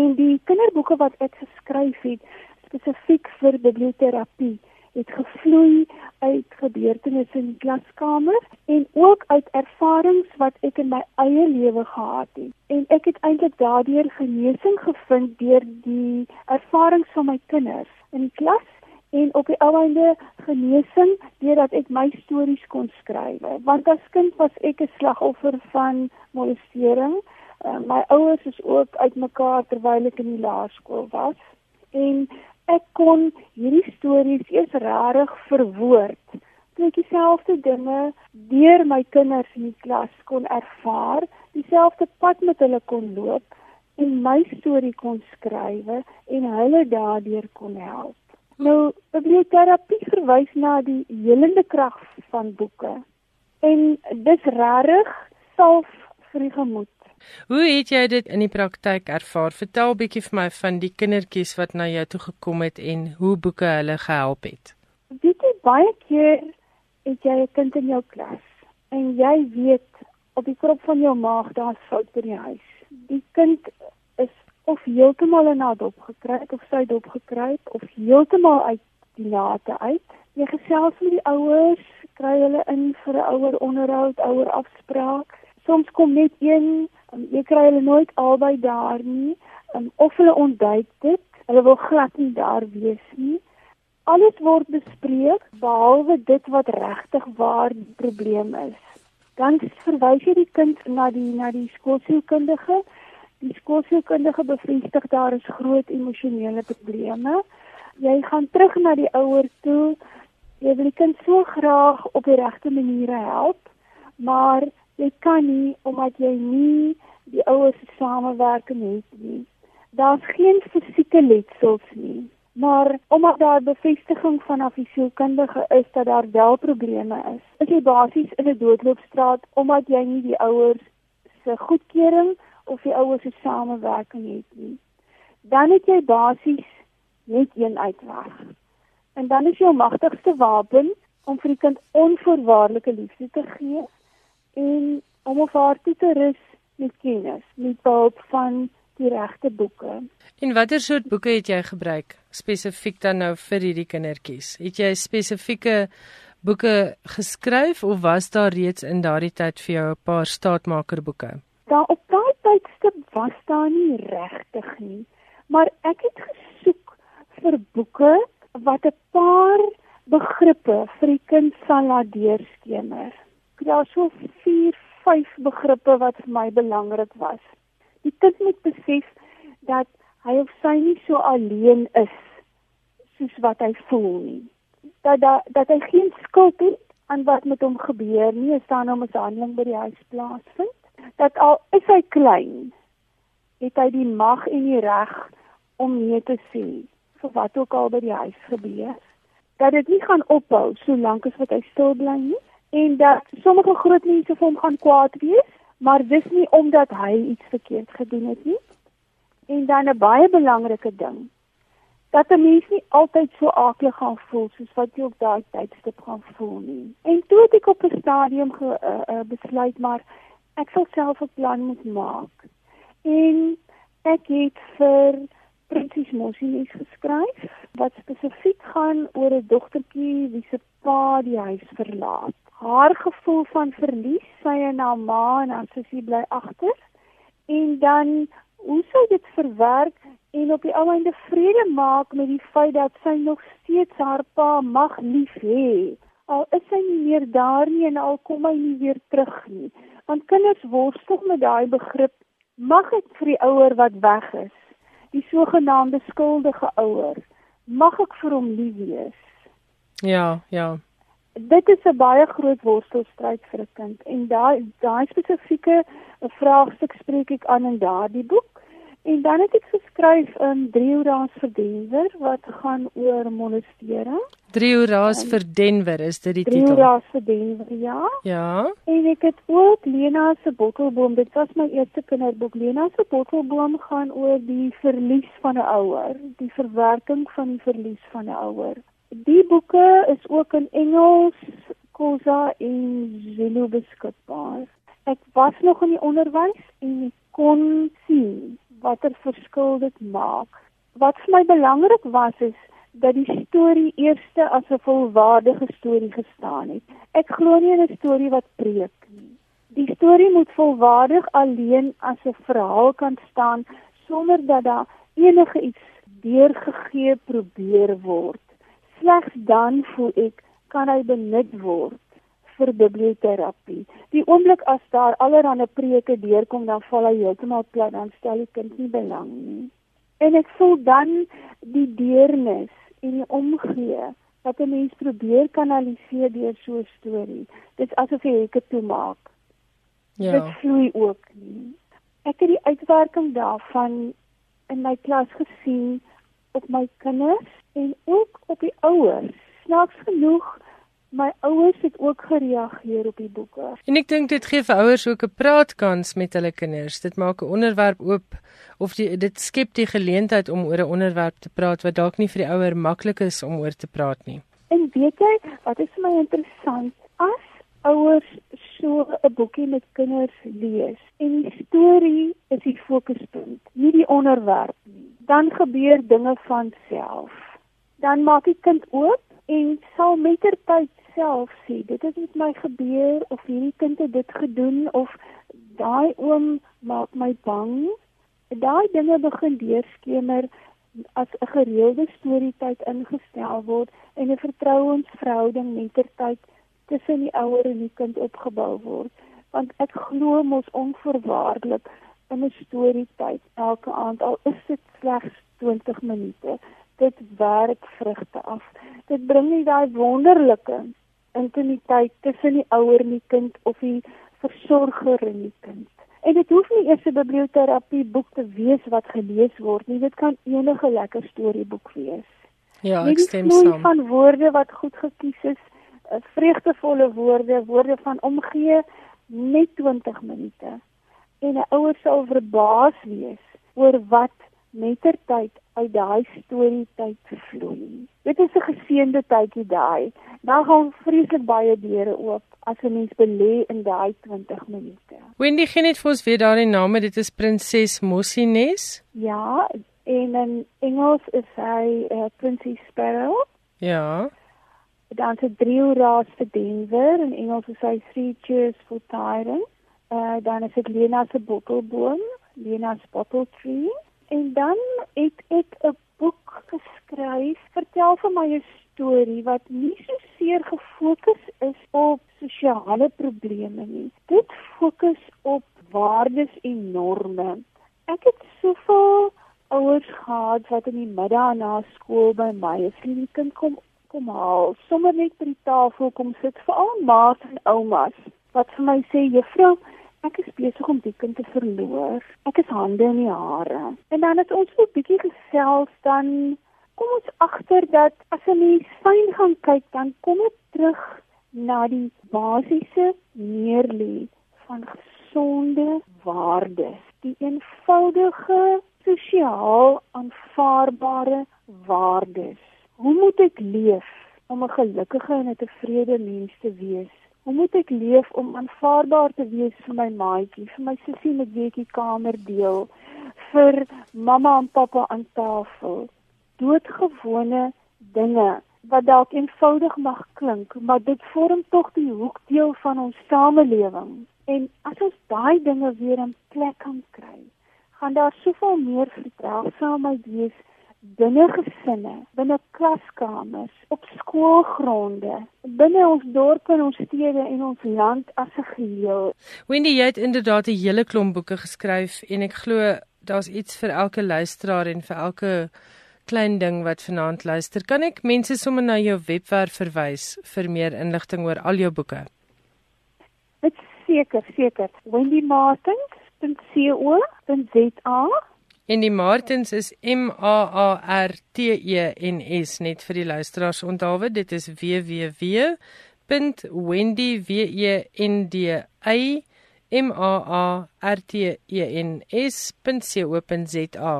En die kinderboeke wat ek geskryf het spesifiek vir biblioterapie het gevloei uit gebeurtenisse in die klaskamer en ook uit ervarings wat ek in my eie lewe gehad het. En ek het eintlik daardeur genesing gevind deur die ervarings van my kinders in die klas en op die ouende genesing deurdat ek my stories kon skryf. Want as kind was ek 'n slagoffer van molestering. Uh, my ouers is ook uitmekaar terwyl ek in die laerskool was en ek kon hierdie stories eers regtig verwoord. Toe ek dieselfde dinge deur my kinders in die klas kon ervaar, dieselfde pad met hulle kon loop en my storie kon skryf en hulle daardeur kon help. Nou, biblioterapie verwys na die helende krag van boeke. En dis regtig self vir die gemoed. Hoe het jy dit in die praktyk ervaar? Vertel bietjie vir my van die kindertjies wat na jou toe gekom het en hoe boeke hulle gehelp het. Weet jy baie keer het jy 'n kind in jou klas en jy weet op die krop van jou maag daar's fout by die huis. Die kind of heeltemal in haar dop gekry het of sy dop gekry het of heeltemal uit die nate uit. Jy gesels met die ouers, kry hulle in vir 'n ouer onderhoud, ouer afspraak. Soms kom net een, um, jy kry hulle nooit albei daar nie, um, of hulle ontduik dit. Hulle wil glad nie daar wees nie. Alles word bespreek behalwe dit wat regtig waar die probleem is. Dan verwys jy die kind na die na die skoolsielkundige Die skoolsielkundige bevestig daar is groot emosionele probleme. Jy gaan terug na die ouer toe Jy wil die kind so graag op die regte maniere help, maar jy kan nie omdat jy nie die ouers se samewerking het nie. Daar's geen fisieke letsels nie, maar omdat daar bevestiging vanaf die sielkundige is dat daar wel probleme is. Is jy basies in 'n doodloopstraat omdat jy nie die ouers se goedkeuring of die ouers se samewerking het nie. Dan het jy basies net een uitweg. En dan is jou magtigste wapen om vir die kind onvoorwaardelike liefde te gee en om op haar toe te rus met kennis, met hulp van die regte boeke. En watter soort boeke het jy gebruik spesifiek dan nou vir hierdie kindertjies? Het jy spesifieke boeke geskryf of was daar reeds in daardie tyd vir jou 'n paar staatmakerboeke? Daar op daai tydstip was daar nie regtig nie, maar ek het gesoek vir boeke wat 'n paar begrippe vir die kind sal laat deurskemer daar so 4, 5 begrippe wat vir my belangrik was. Die kind moet besef dat hy of sy nie so alleen is soos wat hy voel nie. Dat dat, dat hy geen skuld het aan wat met hom gebeur nie, as daar nou 'n mishandeling by die huis plaasvind. Dat al is hy klein, het hy die mag en die reg om nee te sê vir wat ook al by die huis gebeur. Dat dit nie gaan ophou solank as wat hy stil bly nie en dat sommige groot mense vir hom gaan kwaad wees, maar dis nie omdat hy iets verkeerd gedoen het nie. En dan 'n baie belangrike ding, dat 'n mens nie altyd so aaklig gaan voel soos wat jy op daai tydstip gaan voel nie. En toe het ek op 'n stadium ge, uh, uh, besluit maar ek sal self 'n plan moet maak. En ek het vir Prinses Mosie geskryf wat spesifiek gaan oor 'n dogtertjie wie se pa die huis verlaat haar gevoel van verlies, sy en haar ma en haar sussie bly agter. En dan hoe sy dit verwerk en op die ou einde vrede maak met die feit dat sy nog steeds haar pa mag lief hê. Al is hy nie meer daar nie en al kom hy nie weer terug nie. Want kinders worstel met daai begrip mag ek vir die ouer wat weg is, die sogenaamde skuldige ouer, mag ek vir hom lief wees. Ja, ja dit is 'n baie groot worstelstryd vir 'n kind en daai daai spesifieke vraagstuk spreek ek aan in daardie boek. En dan het ek geskryf in um, 3 uraas vir Denver wat gaan oor molestering. 3 uraas vir Denver is dit die titel. 3 uraas vir Denver, ja. Ja. En ek het ook Lena se bottelboom, dit was my eerste kinderboek. Lena se bottelboom gaan oor die verlies van 'n ouer, die verwerking van die verlies van 'n ouer. Die boeke is ook in Engels, Khoza en Zulu beskikbaar. Ek was nog in die onderwys en kon sien watter verskil dit maak. Wat vir my belangrik was is dat die storie eerste as 'n volwaardige storie gestaan het. Ek glo nie in 'n storie wat preek nie. Die storie moet volwaardig alleen as 'n verhaal kan staan sonder dat daar enige iets deurgegee probeer word slegs dan voel ek kan hy benut word vir biblioterapie. Die oomblik as daar allerlei preke deurkom dan val hy heeltemal plat dan stel die kind nie belang nie. En ek voel dan die deernis en die omgee wat 'n mens probeer kanaliseer deur so 'n storie. Dit is asof jy hekke toemaak. Ja. Dit vloei ook nie. Ek het die uitwerking daarvan in my klas gesien op my kinders en ook op die ouers. Snaaks genoeg, my ouers het ook gereageer op die boeke. En ek dink dit gee vir ouers ook 'n praatkans met hulle kinders. Dit maak 'n onderwerp oop of die, dit skep die geleentheid om oor 'n onderwerp te praat wat dalk nie vir die ouer maklik is om oor te praat nie. En weet jy, wat is vir my interessant, as ouers so 'n boekie met kinders lees en die storie is die fokuspunt, nie die onderwerp nie, dan gebeur dinge van self dan maak die kind oop en sal mettertyd self sê dit het met my gebeur of hierdie kind het dit gedoen of daai oom maak my bang. Daai dinge begin deurskemer as 'n gereelde storietyd ingestel word en 'n vertrouensverhouding mettertyd tussen die ouer en die kind opgebou word. Want ek glo mos onverwaarlik in 'n storietyd elke aand al is dit slegs 20 minute dit werk vrugte af. Dit bring nie daai wonderlike intimiteit tussen die ouer en die kind of die versorger en die kind. En dit hoef nie eers 'n biblioterapie boek te wees wat gelees word nie. Dit kan enige lekker storieboek wees. Ja, Nie ek stem saam. van woorde wat goed gekies is, eh, vreugdevolle woorde, woorde van omgee, net 20 minute. En 'n ouer sal verbaas wees oor wat mettertyd uit daai storie tyd vloei. Dit is 'n geseënde tydjie daai. Daar gaan vreeslik baie deure oop as 'n mens belê in daai 20 minute. Wendy gee net vir ons weer daardie name. Dit is Prinses Mossines. Ja, en in Engels is hy uh, Princess Sparrow. Ja. dan se drie raas vir Denver en Engels is hy Three Cheers for Tyrant. Uh dan is dit Lena se bottelboom, Lena se bottle tree en dan het ek 'n boek geskryf, vertel vir my 'n storie wat nie so seer gefokus is op sosiale probleme nie. Dit fokus op waardes en norme. Ek het soveel ouers gehad wat in die middag na skool by my 'n vriendin kom kom haal, sommer net by die tafel kom sit, veral ma's en oumas wat vir my sê, "Juffrou, ek is besig om die kind te verloor. Ek is hande in die hare." En dan het ons so 'n bietjie gesels, dan kom ons agter dat as 'n mens fyn gaan kyk, dan kom dit terug na die basiese neerlê van gesonde waardes, die eenvoudige sosiaal aanvaarbare waardes. Hoe moet ek leef om 'n gelukkige en 'n tevrede mens te wees? Hoe moet ek leef om aanvaarbaar te wees vir my maatjie, vir my sussie met wie ek die kamer deel, vir mamma en pappa aan tafel? Doodgewone dinge wat dalk eenvoudig mag klink, maar dit vorm tog die hoekdeel van ons samelewing. En as ons daai dinge weer in plek kan kry, gaan daar soveel meer verdraagsaamheid wees binne gesinne, binne klaskamers, op skoolgronde, binne ons dorpe en ons stede en ons land as 'n geheel. Wendy, jy het inderdaad 'n hele klomp boeke geskryf en ek glo daar's iets vir elke luisteraar en vir elke klein ding wat vanaand luister. Kan ek mense sommer na jou webwerf verwys vir meer inligting oor al jou boeke? Dit seker, seker. wendymartins.co.za En die Martins is M A A R T E N S net vir die luisteraars onthou dit is www.wendy M A A R T E N S.co.za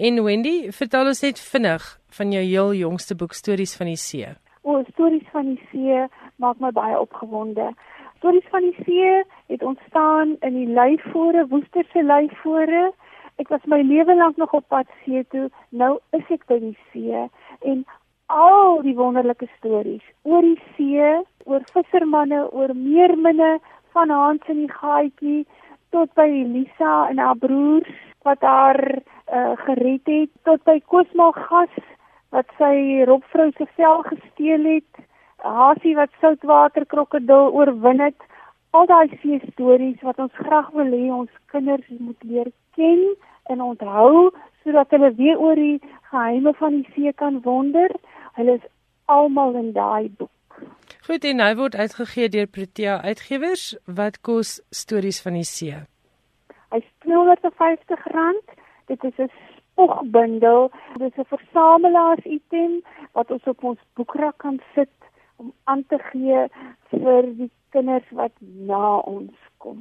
En Wendy, vertel ons net vinnig van jou heel jongste boek Stories van die See. O, stories van die see maak my baie opgewonde. Stories van die see het ontstaan in die Leifore, Woesterse Leifore. Ek was my lewe lank nog op pad see toe. Nou is ek by die see en al die wonderlike stories oor die see, oor vissermanne, oor meerminne van Hans in die gaatjie tot by Elisa en haar broers wat haar uh, gered het, tot by Koosma gas wat sy robvrou se vel gesteel het, Hasie wat soutwater krokodil oorwin het. Al daai see stories wat ons graag wil hê ons kinders moet leer ken en onthou sodat hulle weer oor die geheime van die see kan wonder. Hulle is almal in daai boek. Goed en hy word uitgegee deur Protea Uitgewers. Wat kos Stories van die See? Hy's R250. Dit is 'n spogbundel. Dit is 'n versamelaars item wat ons op ons boekrak kan sit om aan te gee vir die kinders wat na ons kom.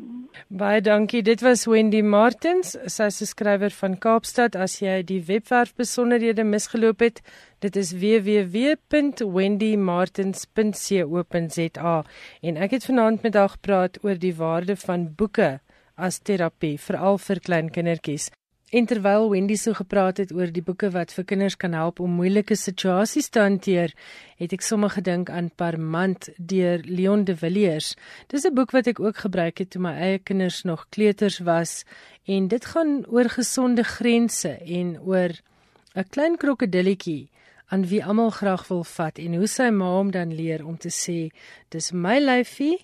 Baie dankie. Dit was Wendy Martins. Sy is 'n skrywer van Kaapstad. As jy die webwerf besonderhede misgeloop het, dit is www.wendymartins.co.za en ek het vanaand met haar gepraat oor die waarde van boeke as terapie, veral vir klein kindertjies. En terwyl Wendy so gepraat het oor die boeke wat vir kinders kan help om moeilike situasies te hanteer, het ek sommer gedink aan Parmant deur Leon de Villiers. Dis 'n boek wat ek ook gebruik het toe my eie kinders nog kleuters was en dit gaan oor gesonde grense en oor 'n klein krokodilletjie aan wie almal graag wil vat en hoe sy ma hom dan leer om te sê dis my lyfie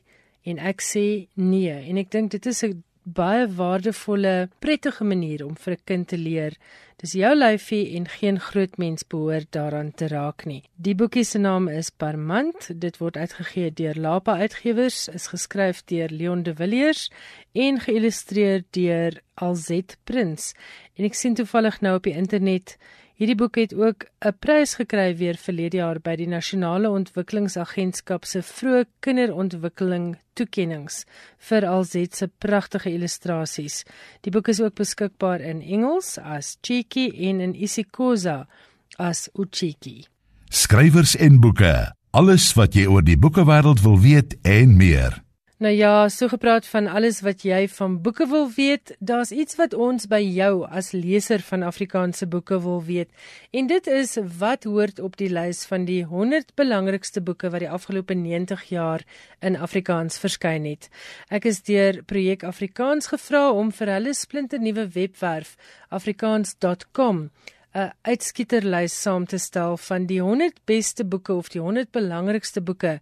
en ek sê nee en ek dink dit is 'n baie waardevolle, prettige manier om vir 'n kind te leer. Dis jou lyfie en geen groot mens behoort daaraan te raak nie. Die boekie se naam is Parmant. Dit word uitgegee deur Lapa Uitgewers, is geskryf deur Leon de Villiers en geïllustreer deur Alzet Prins. En ek sien toevallig nou op die internet Hierdie boek het ook 'n prys gekry weer verlede jaar by die Nasionale Ontwikkelingsagentskap se vroeë kinderontwikkeling toekenninge vir alset se pragtige illustrasies. Die boek is ook beskikbaar in Engels as Cheeky en in isiXhosa as Uchiki. Skrywers en boeke. Alles wat jy oor die boekewêreld wil weet en meer. Nou ja, so gepraat van alles wat jy van boeke wil weet, daar's iets wat ons by jou as leser van Afrikaanse boeke wil weet. En dit is wat hoort op die lys van die 100 belangrikste boeke wat die afgelope 90 jaar in Afrikaans verskyn het. Ek is deur Projek Afrikaans gevra om vir hulle splinternuwe webwerf afrikaans.com 'n uitskieterlys saam te stel van die 100 beste boeke of die 100 belangrikste boeke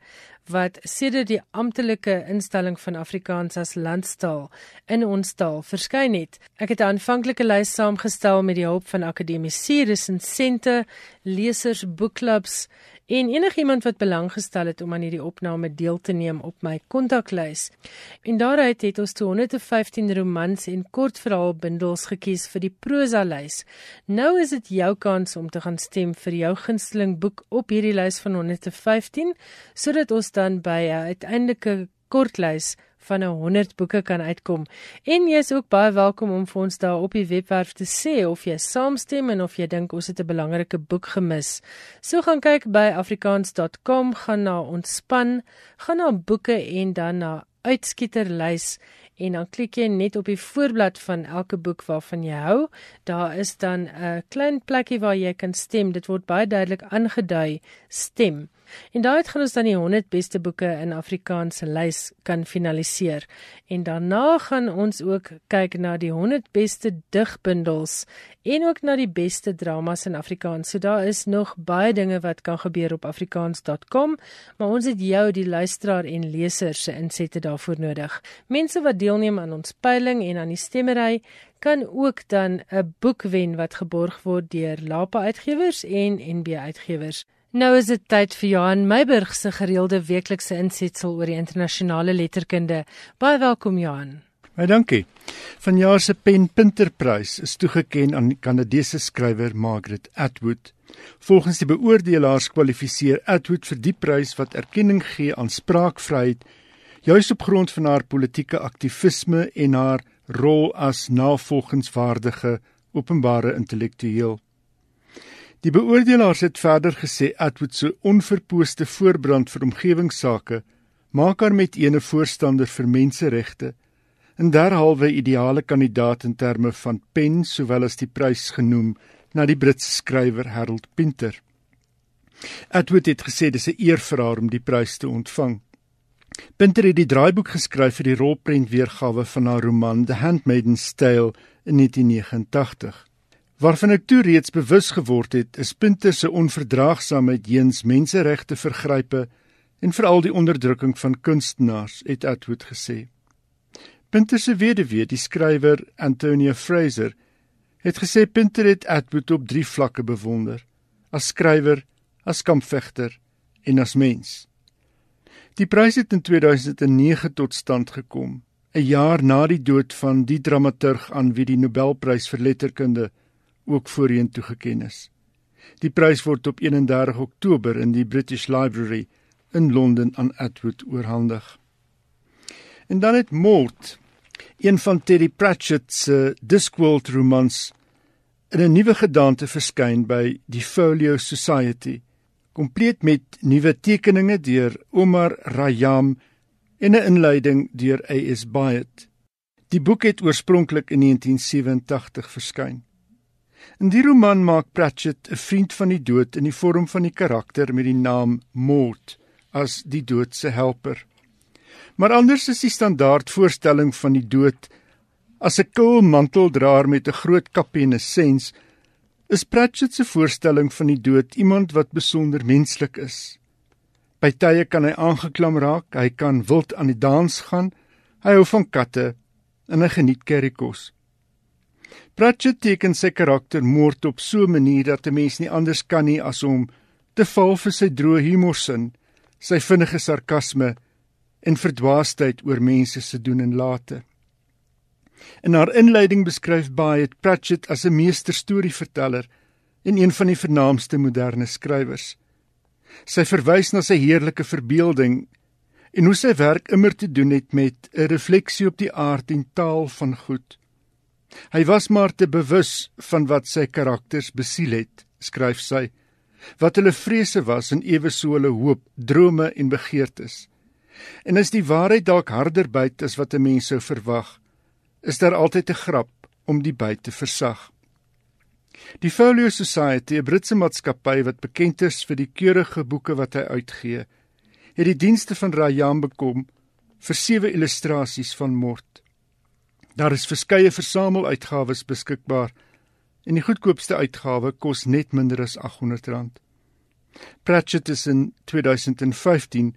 wat sedert die amptelike instelling van Afrikaans as landstaal in ons taal verskyn het. Ek het 'n aanvanklike lys saamgestel met die hulp van akademici, resensente, lesers, boekklubs en enigiemand wat belang gestel het om aan hierdie opname deel te neem op my kontaklys. En daaruit het ons 215 romans en kortverhaalbundels gekies vir die prosa lys. Nou is dit jou kans om te gaan stem vir jou gunsteling boek op hierdie lys van 115 sodat ons dan by 'n uiteindelike kortlys van 'n 100 boeke kan uitkom. En jy is ook baie welkom om vir ons daar op die webwerf te sê of jy saamstem en of jy dink ons het 'n belangrike boek gemis. So gaan kyk by afrikaans.com, gaan na ontspan, gaan na boeke en dan na uitskieterlys en dan klik jy net op die voorblad van elke boek waarvan jy hou. Daar is dan 'n klein plekkie waar jy kan stem. Dit word baie duidelik aangedui stem. En daaruit gaan ons dan die 100 beste boeke in Afrikaans se lys kan finaliseer. En daarna gaan ons ook kyk na die 100 beste digbundels en ook na die beste dramas in Afrikaans. So daar is nog baie dinge wat kan gebeur op afrikaans.com, maar ons het jou die luisteraar en leser se insette daarvoor nodig. Mense wat deelneem aan ons peiling en aan die stemmery kan ook dan 'n boek wen wat geborg word deur Lapa Uitgewers en NB Uitgewers. Nou is dit tyd vir Johan Meiburg se gereelde weeklikse insetsel oor die internasionale letterkunde. Baie welkom Johan. Baie dankie. Vanjaar se Pen Punterprys is toegekend aan die Kanadese skrywer Margaret Atwood. Volgens die beoordelaars kwalifiseer Atwood vir die prys wat erkenning gee aan spraakvryheid juis op grond van haar politieke aktivisme en haar rol as navolgingswaardige openbare intellektueel. Die beoordelaars het verder gesê Atwood se onverpooste voorbrand vir omgewingsake maak haar met ene voorstander vir menseregte en derhalwe ideale kandidaat in terme van pen sowel as die prys genoem na die Britse skrywer Harold Pinter. Atwood het gesê dis 'n eer vir haar om die prys te ontvang. Pinter het die draaiboek geskryf vir die rolprent weergawe van haar roman The Handmaid's Tale in 1989. Waarvan ek toe reeds bewus geword het, is Pinter se onverdraagsaamheid teens menseregte vergrype en veral die onderdrukking van kunstenaars, het Atwood gesê. Pinter se weduwee, die skrywer Antonia Fraser, het gesê Pinter het Atwood op drie vlakke bewonder: as skrywer, as kampvegter en as mens. Die prys het in 2009 tot stand gekom, 'n jaar na die dood van die dramaturg aan wie die Nobelprys vir letterkunde ook voorheen toegeken is. Die prys word op 31 Oktober in die British Library in Londen aan Atwood oorhandig. En dan het Moord, een van Terry Pratchett se Discworld romans in 'n nuwe gedaante verskyn by die Folio Society, kompleet met nuwe tekeninge deur Omar Rayam en 'n inleiding deur A.S. Byatt. Die boek het oorspronklik in 1987 verskyn. In die roman maak Pratchett 'n vriend van die dood in die vorm van die karakter met die naam Mort as die dood se helper. Maar anders is die standaard voorstelling van die dood as 'n kil manteldraer met 'n groot kapie en 'n sens is Pratchett se voorstelling van die dood iemand wat besonder menslik is. By tye kan hy aangeklam raak, hy kan wild aan die dans gaan, hy hou van katte en hy geniet currykos. Pratchett teken sy karakter moord op so 'n manier dat 'n mens nie anders kan nie as om te val vir sy droë humorsin, sy vinnige sarkasme en verdwaasheid oor mense se doen en late. In haar inleiding beskryf Byatt Pratchett as 'n meesterstorieverteller en een van die vernaamste moderne skrywers. Sy verwys na sy heerlike verbeelding en hoe sy werk immer te doen het met 'n refleksie op die aard en taal van goed. Hy was maar te bewus van wat sy karakters besiel het, skryf sy, wat hulle vrese was en eweso hulle hoop, drome en begeertes. En as die waarheid dalk harder byt as wat 'n mens sou verwag, is daar altyd 'n grap om die byt te versag. Die Folio Society, 'n Britse maatskappy wat bekend is vir die keurige boeke wat hy uitgee, het die dienste van Rayam bekom vir sewe illustrasies van Mort. Daar is verskeie versameluitgawes beskikbaar en die goedkoopste uitgawe kos net minder as R800. Pratchett is in 2015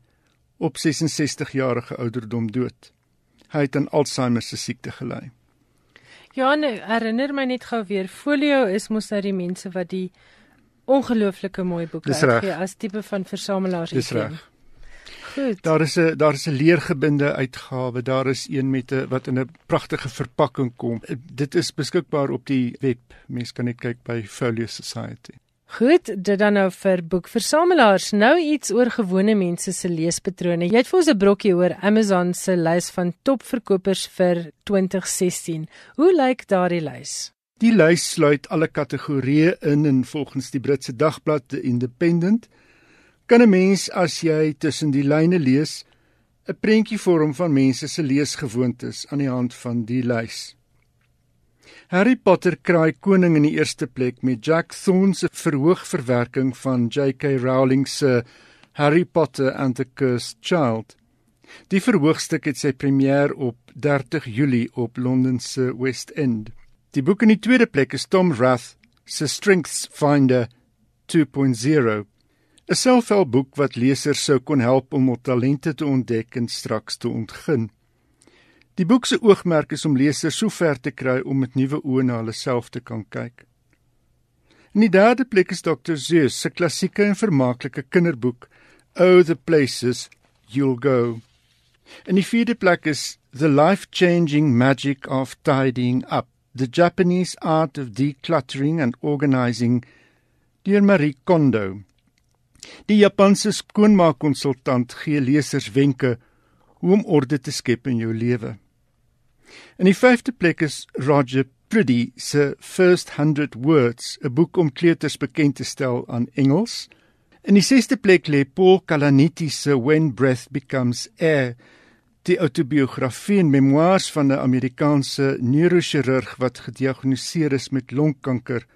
op 66 jarige ouderdom dood. Hy het aan Alzheimer se siekte gely. Ja, nee, herinner my net gou weer, Folio is mos nou die mense wat die ongelooflike mooi boeke uitgee as tipe van versamelaars. Dis reg. Goed. Daar is 'n daar is 'n leergebinde uitgawe. Daar is een met 'n wat in 'n pragtige verpakking kom. Dit is beskikbaar op die web. Mense kan net kyk by Folio Society. Goed, dit dan nou vir boekversamelaars. Nou iets oor gewone mense se leespatrone. Jy het vir ons 'n brokkie oor Amazon se lys van topverkopers vir 2016. Hoe lyk daardie lys? Die lys sluit alle kategorieë in en volgens die Britse dagblad The Independent kan 'n mens as jy tussen die lyne lees 'n prentjie vorm van mense se leesgewoontes aan die hand van die lys. Harry Potter kraai koning in die eerste plek met Jack Thorne se verhoogverwerking van J.K. Rowling se Harry Potter and the Cursed Child. Die verhoogstuk het sy premier op 30 Julie op Londen se West End. Die boek in die tweede plek is Tom Rath se Strengths Finder 2.0 'n selfhelpboek wat lesers sou kon help om hul talente te ontdek en straks te ontgin. Die boek se oogmerk is om lesers so ver te kry om met nuwe oë na hulle self te kan kyk. In die derde plek is Dr. Zeus se klassieke en vermaaklike kinderboek Oh the Places You'll Go. In die vierde plek is The Life-Changing Magic of Tidying Up, the Japanese Art of Decluttering and Organizing deur Marie Kondo. Die Japanse skoonmaakkonsultant gee lesers wenke hoe om orde te skep in jou lewe. In die vyfde plek is Roger Priddy se First 100 Words, 'n boek om kleuters bekend te stel aan Engels. In die sesde plek lê Paul Kalaniti se When Breath Becomes Air, die autobiografie en memoirs van 'n Amerikaanse neurochirurg wat gediagnoseer is met longkanker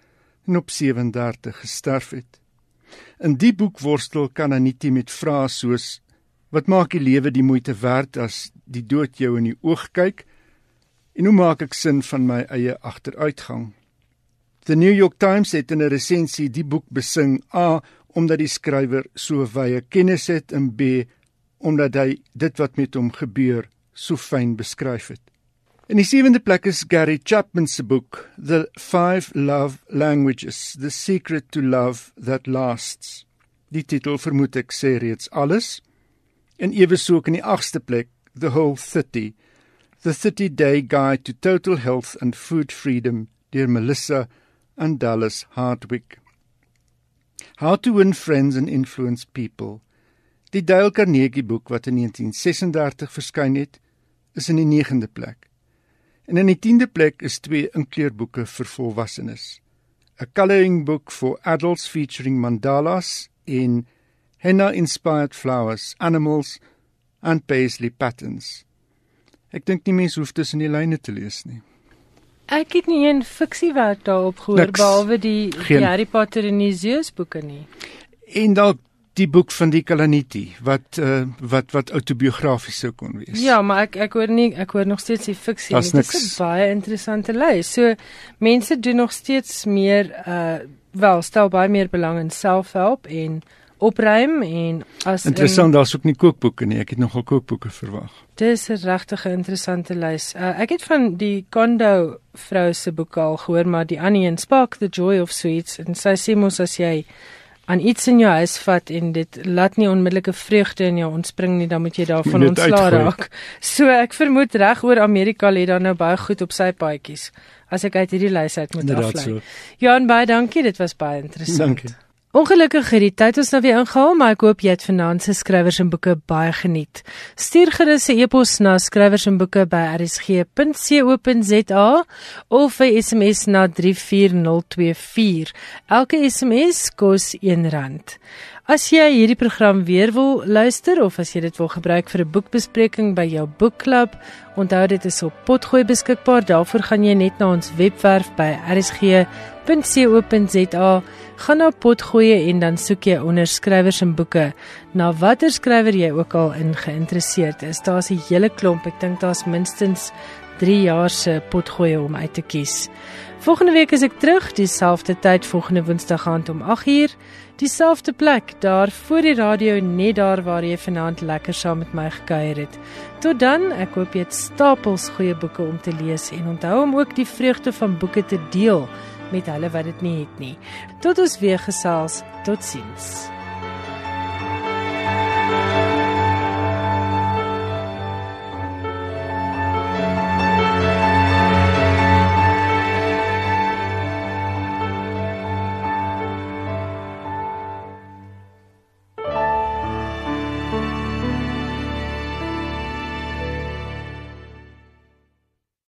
en op 37 gesterf het. In die boek worstel Kananiti met vrae soos wat maak die lewe die moeite werd as die dood jou in die oog kyk en hoe maak ek sin van my eie agteruitgang? The New York Times het in 'n resensie die boek besing A omdat die skrywer so wye kennis het en B omdat hy dit wat met hom gebeur so fyn beskryf het. In die sewende plek is Gary Chapman se boek The Five Love Languages: The Secret to Love That Lasts. Die titel vermoed ek sê reeds alles. En ewe so ook in die agste plek The Whole 30: The 30 Day Guide to Total Health and Food Freedom deur Melissa and Dallas Hardwick. How to Win Friends and Influence People. Die Dale Carnegie boek wat in 1936 verskyn het, is in die 9de plek. En in die 10de plek is twee inkleurboeke vir volwassenes. A coloring book for adults featuring mandalas in henna inspired flowers, animals and paisley patterns. Ek dink nie mense hoef tussen die lyne te lees nie. Ek het nie 'n fiksiewerk daarop gehoor behalwe die, die Harry Potter en die Zeus boeke nie. En dalk die boek van die Kalaniti wat uh, wat wat autobiografies sou kon wees. Ja, maar ek ek hoor nie ek hoor nog steeds die fiksie. Dit is 'n baie interessante lys. So mense doen nog steeds meer uh wel stel baie meer belang in selfhelp en opruim en as Interessant, daar's ook nie kookboeke nie. Ek het nogal kookboeke verwag. Dis 'n regtig interessante lys. Uh, ek het van die Kondo vrou se boek al gehoor, maar die ander een, Spark the Joy of Sweets, en sy sê mos as jy aan iets in jou huis vat en dit laat nie onmiddellike vreugde in jou ontspring nie, dan moet jy daarvan ontslaa raak. So ek vermoed reg oor Amerika lê daar nou baie goed op sy paadjies as ek uit hierdie lys uit moet aflei. So. Johan baie dankie, dit was baie interessant. Dankie. Ongelukkig het die tyd ons nou weer ingehaal, maar ek hoop jy het vanaand se skrywers en boeke baie geniet. Stuur gerus 'n e-pos na skrywers en boeke by rsg.co.za of 'n SMS na 34024. Elke SMS kos R1. As jy hierdie program weer wil luister of as jy dit wil gebruik vir 'n boekbespreking by jou boekklub, onthou dit is op potgooi beskikbaar. Daarvoor gaan jy net na ons webwerf by rsg.co.za gaan na potgoeie en dan soek jy onder skrywers en boeke na watter skrywer jy ook al in geïnteresseerd is. Daar's 'n hele klomp. Ek dink daar's minstens 3 jaar se potgoeie om uit te kies. Volgende week is ek terug, dieselfde tyd volgende Woensdag aand om 8uur, dieselfde plek, daar voor die radio net daar waar jy vanaand lekker saam met my gekuier het. Tot dan, ek hoop jy het stapels goeie boeke om te lees en onthou om ook die vreugde van boeke te deel met hulle wat dit nie het nie. Tot ons weer gesels. Totsiens.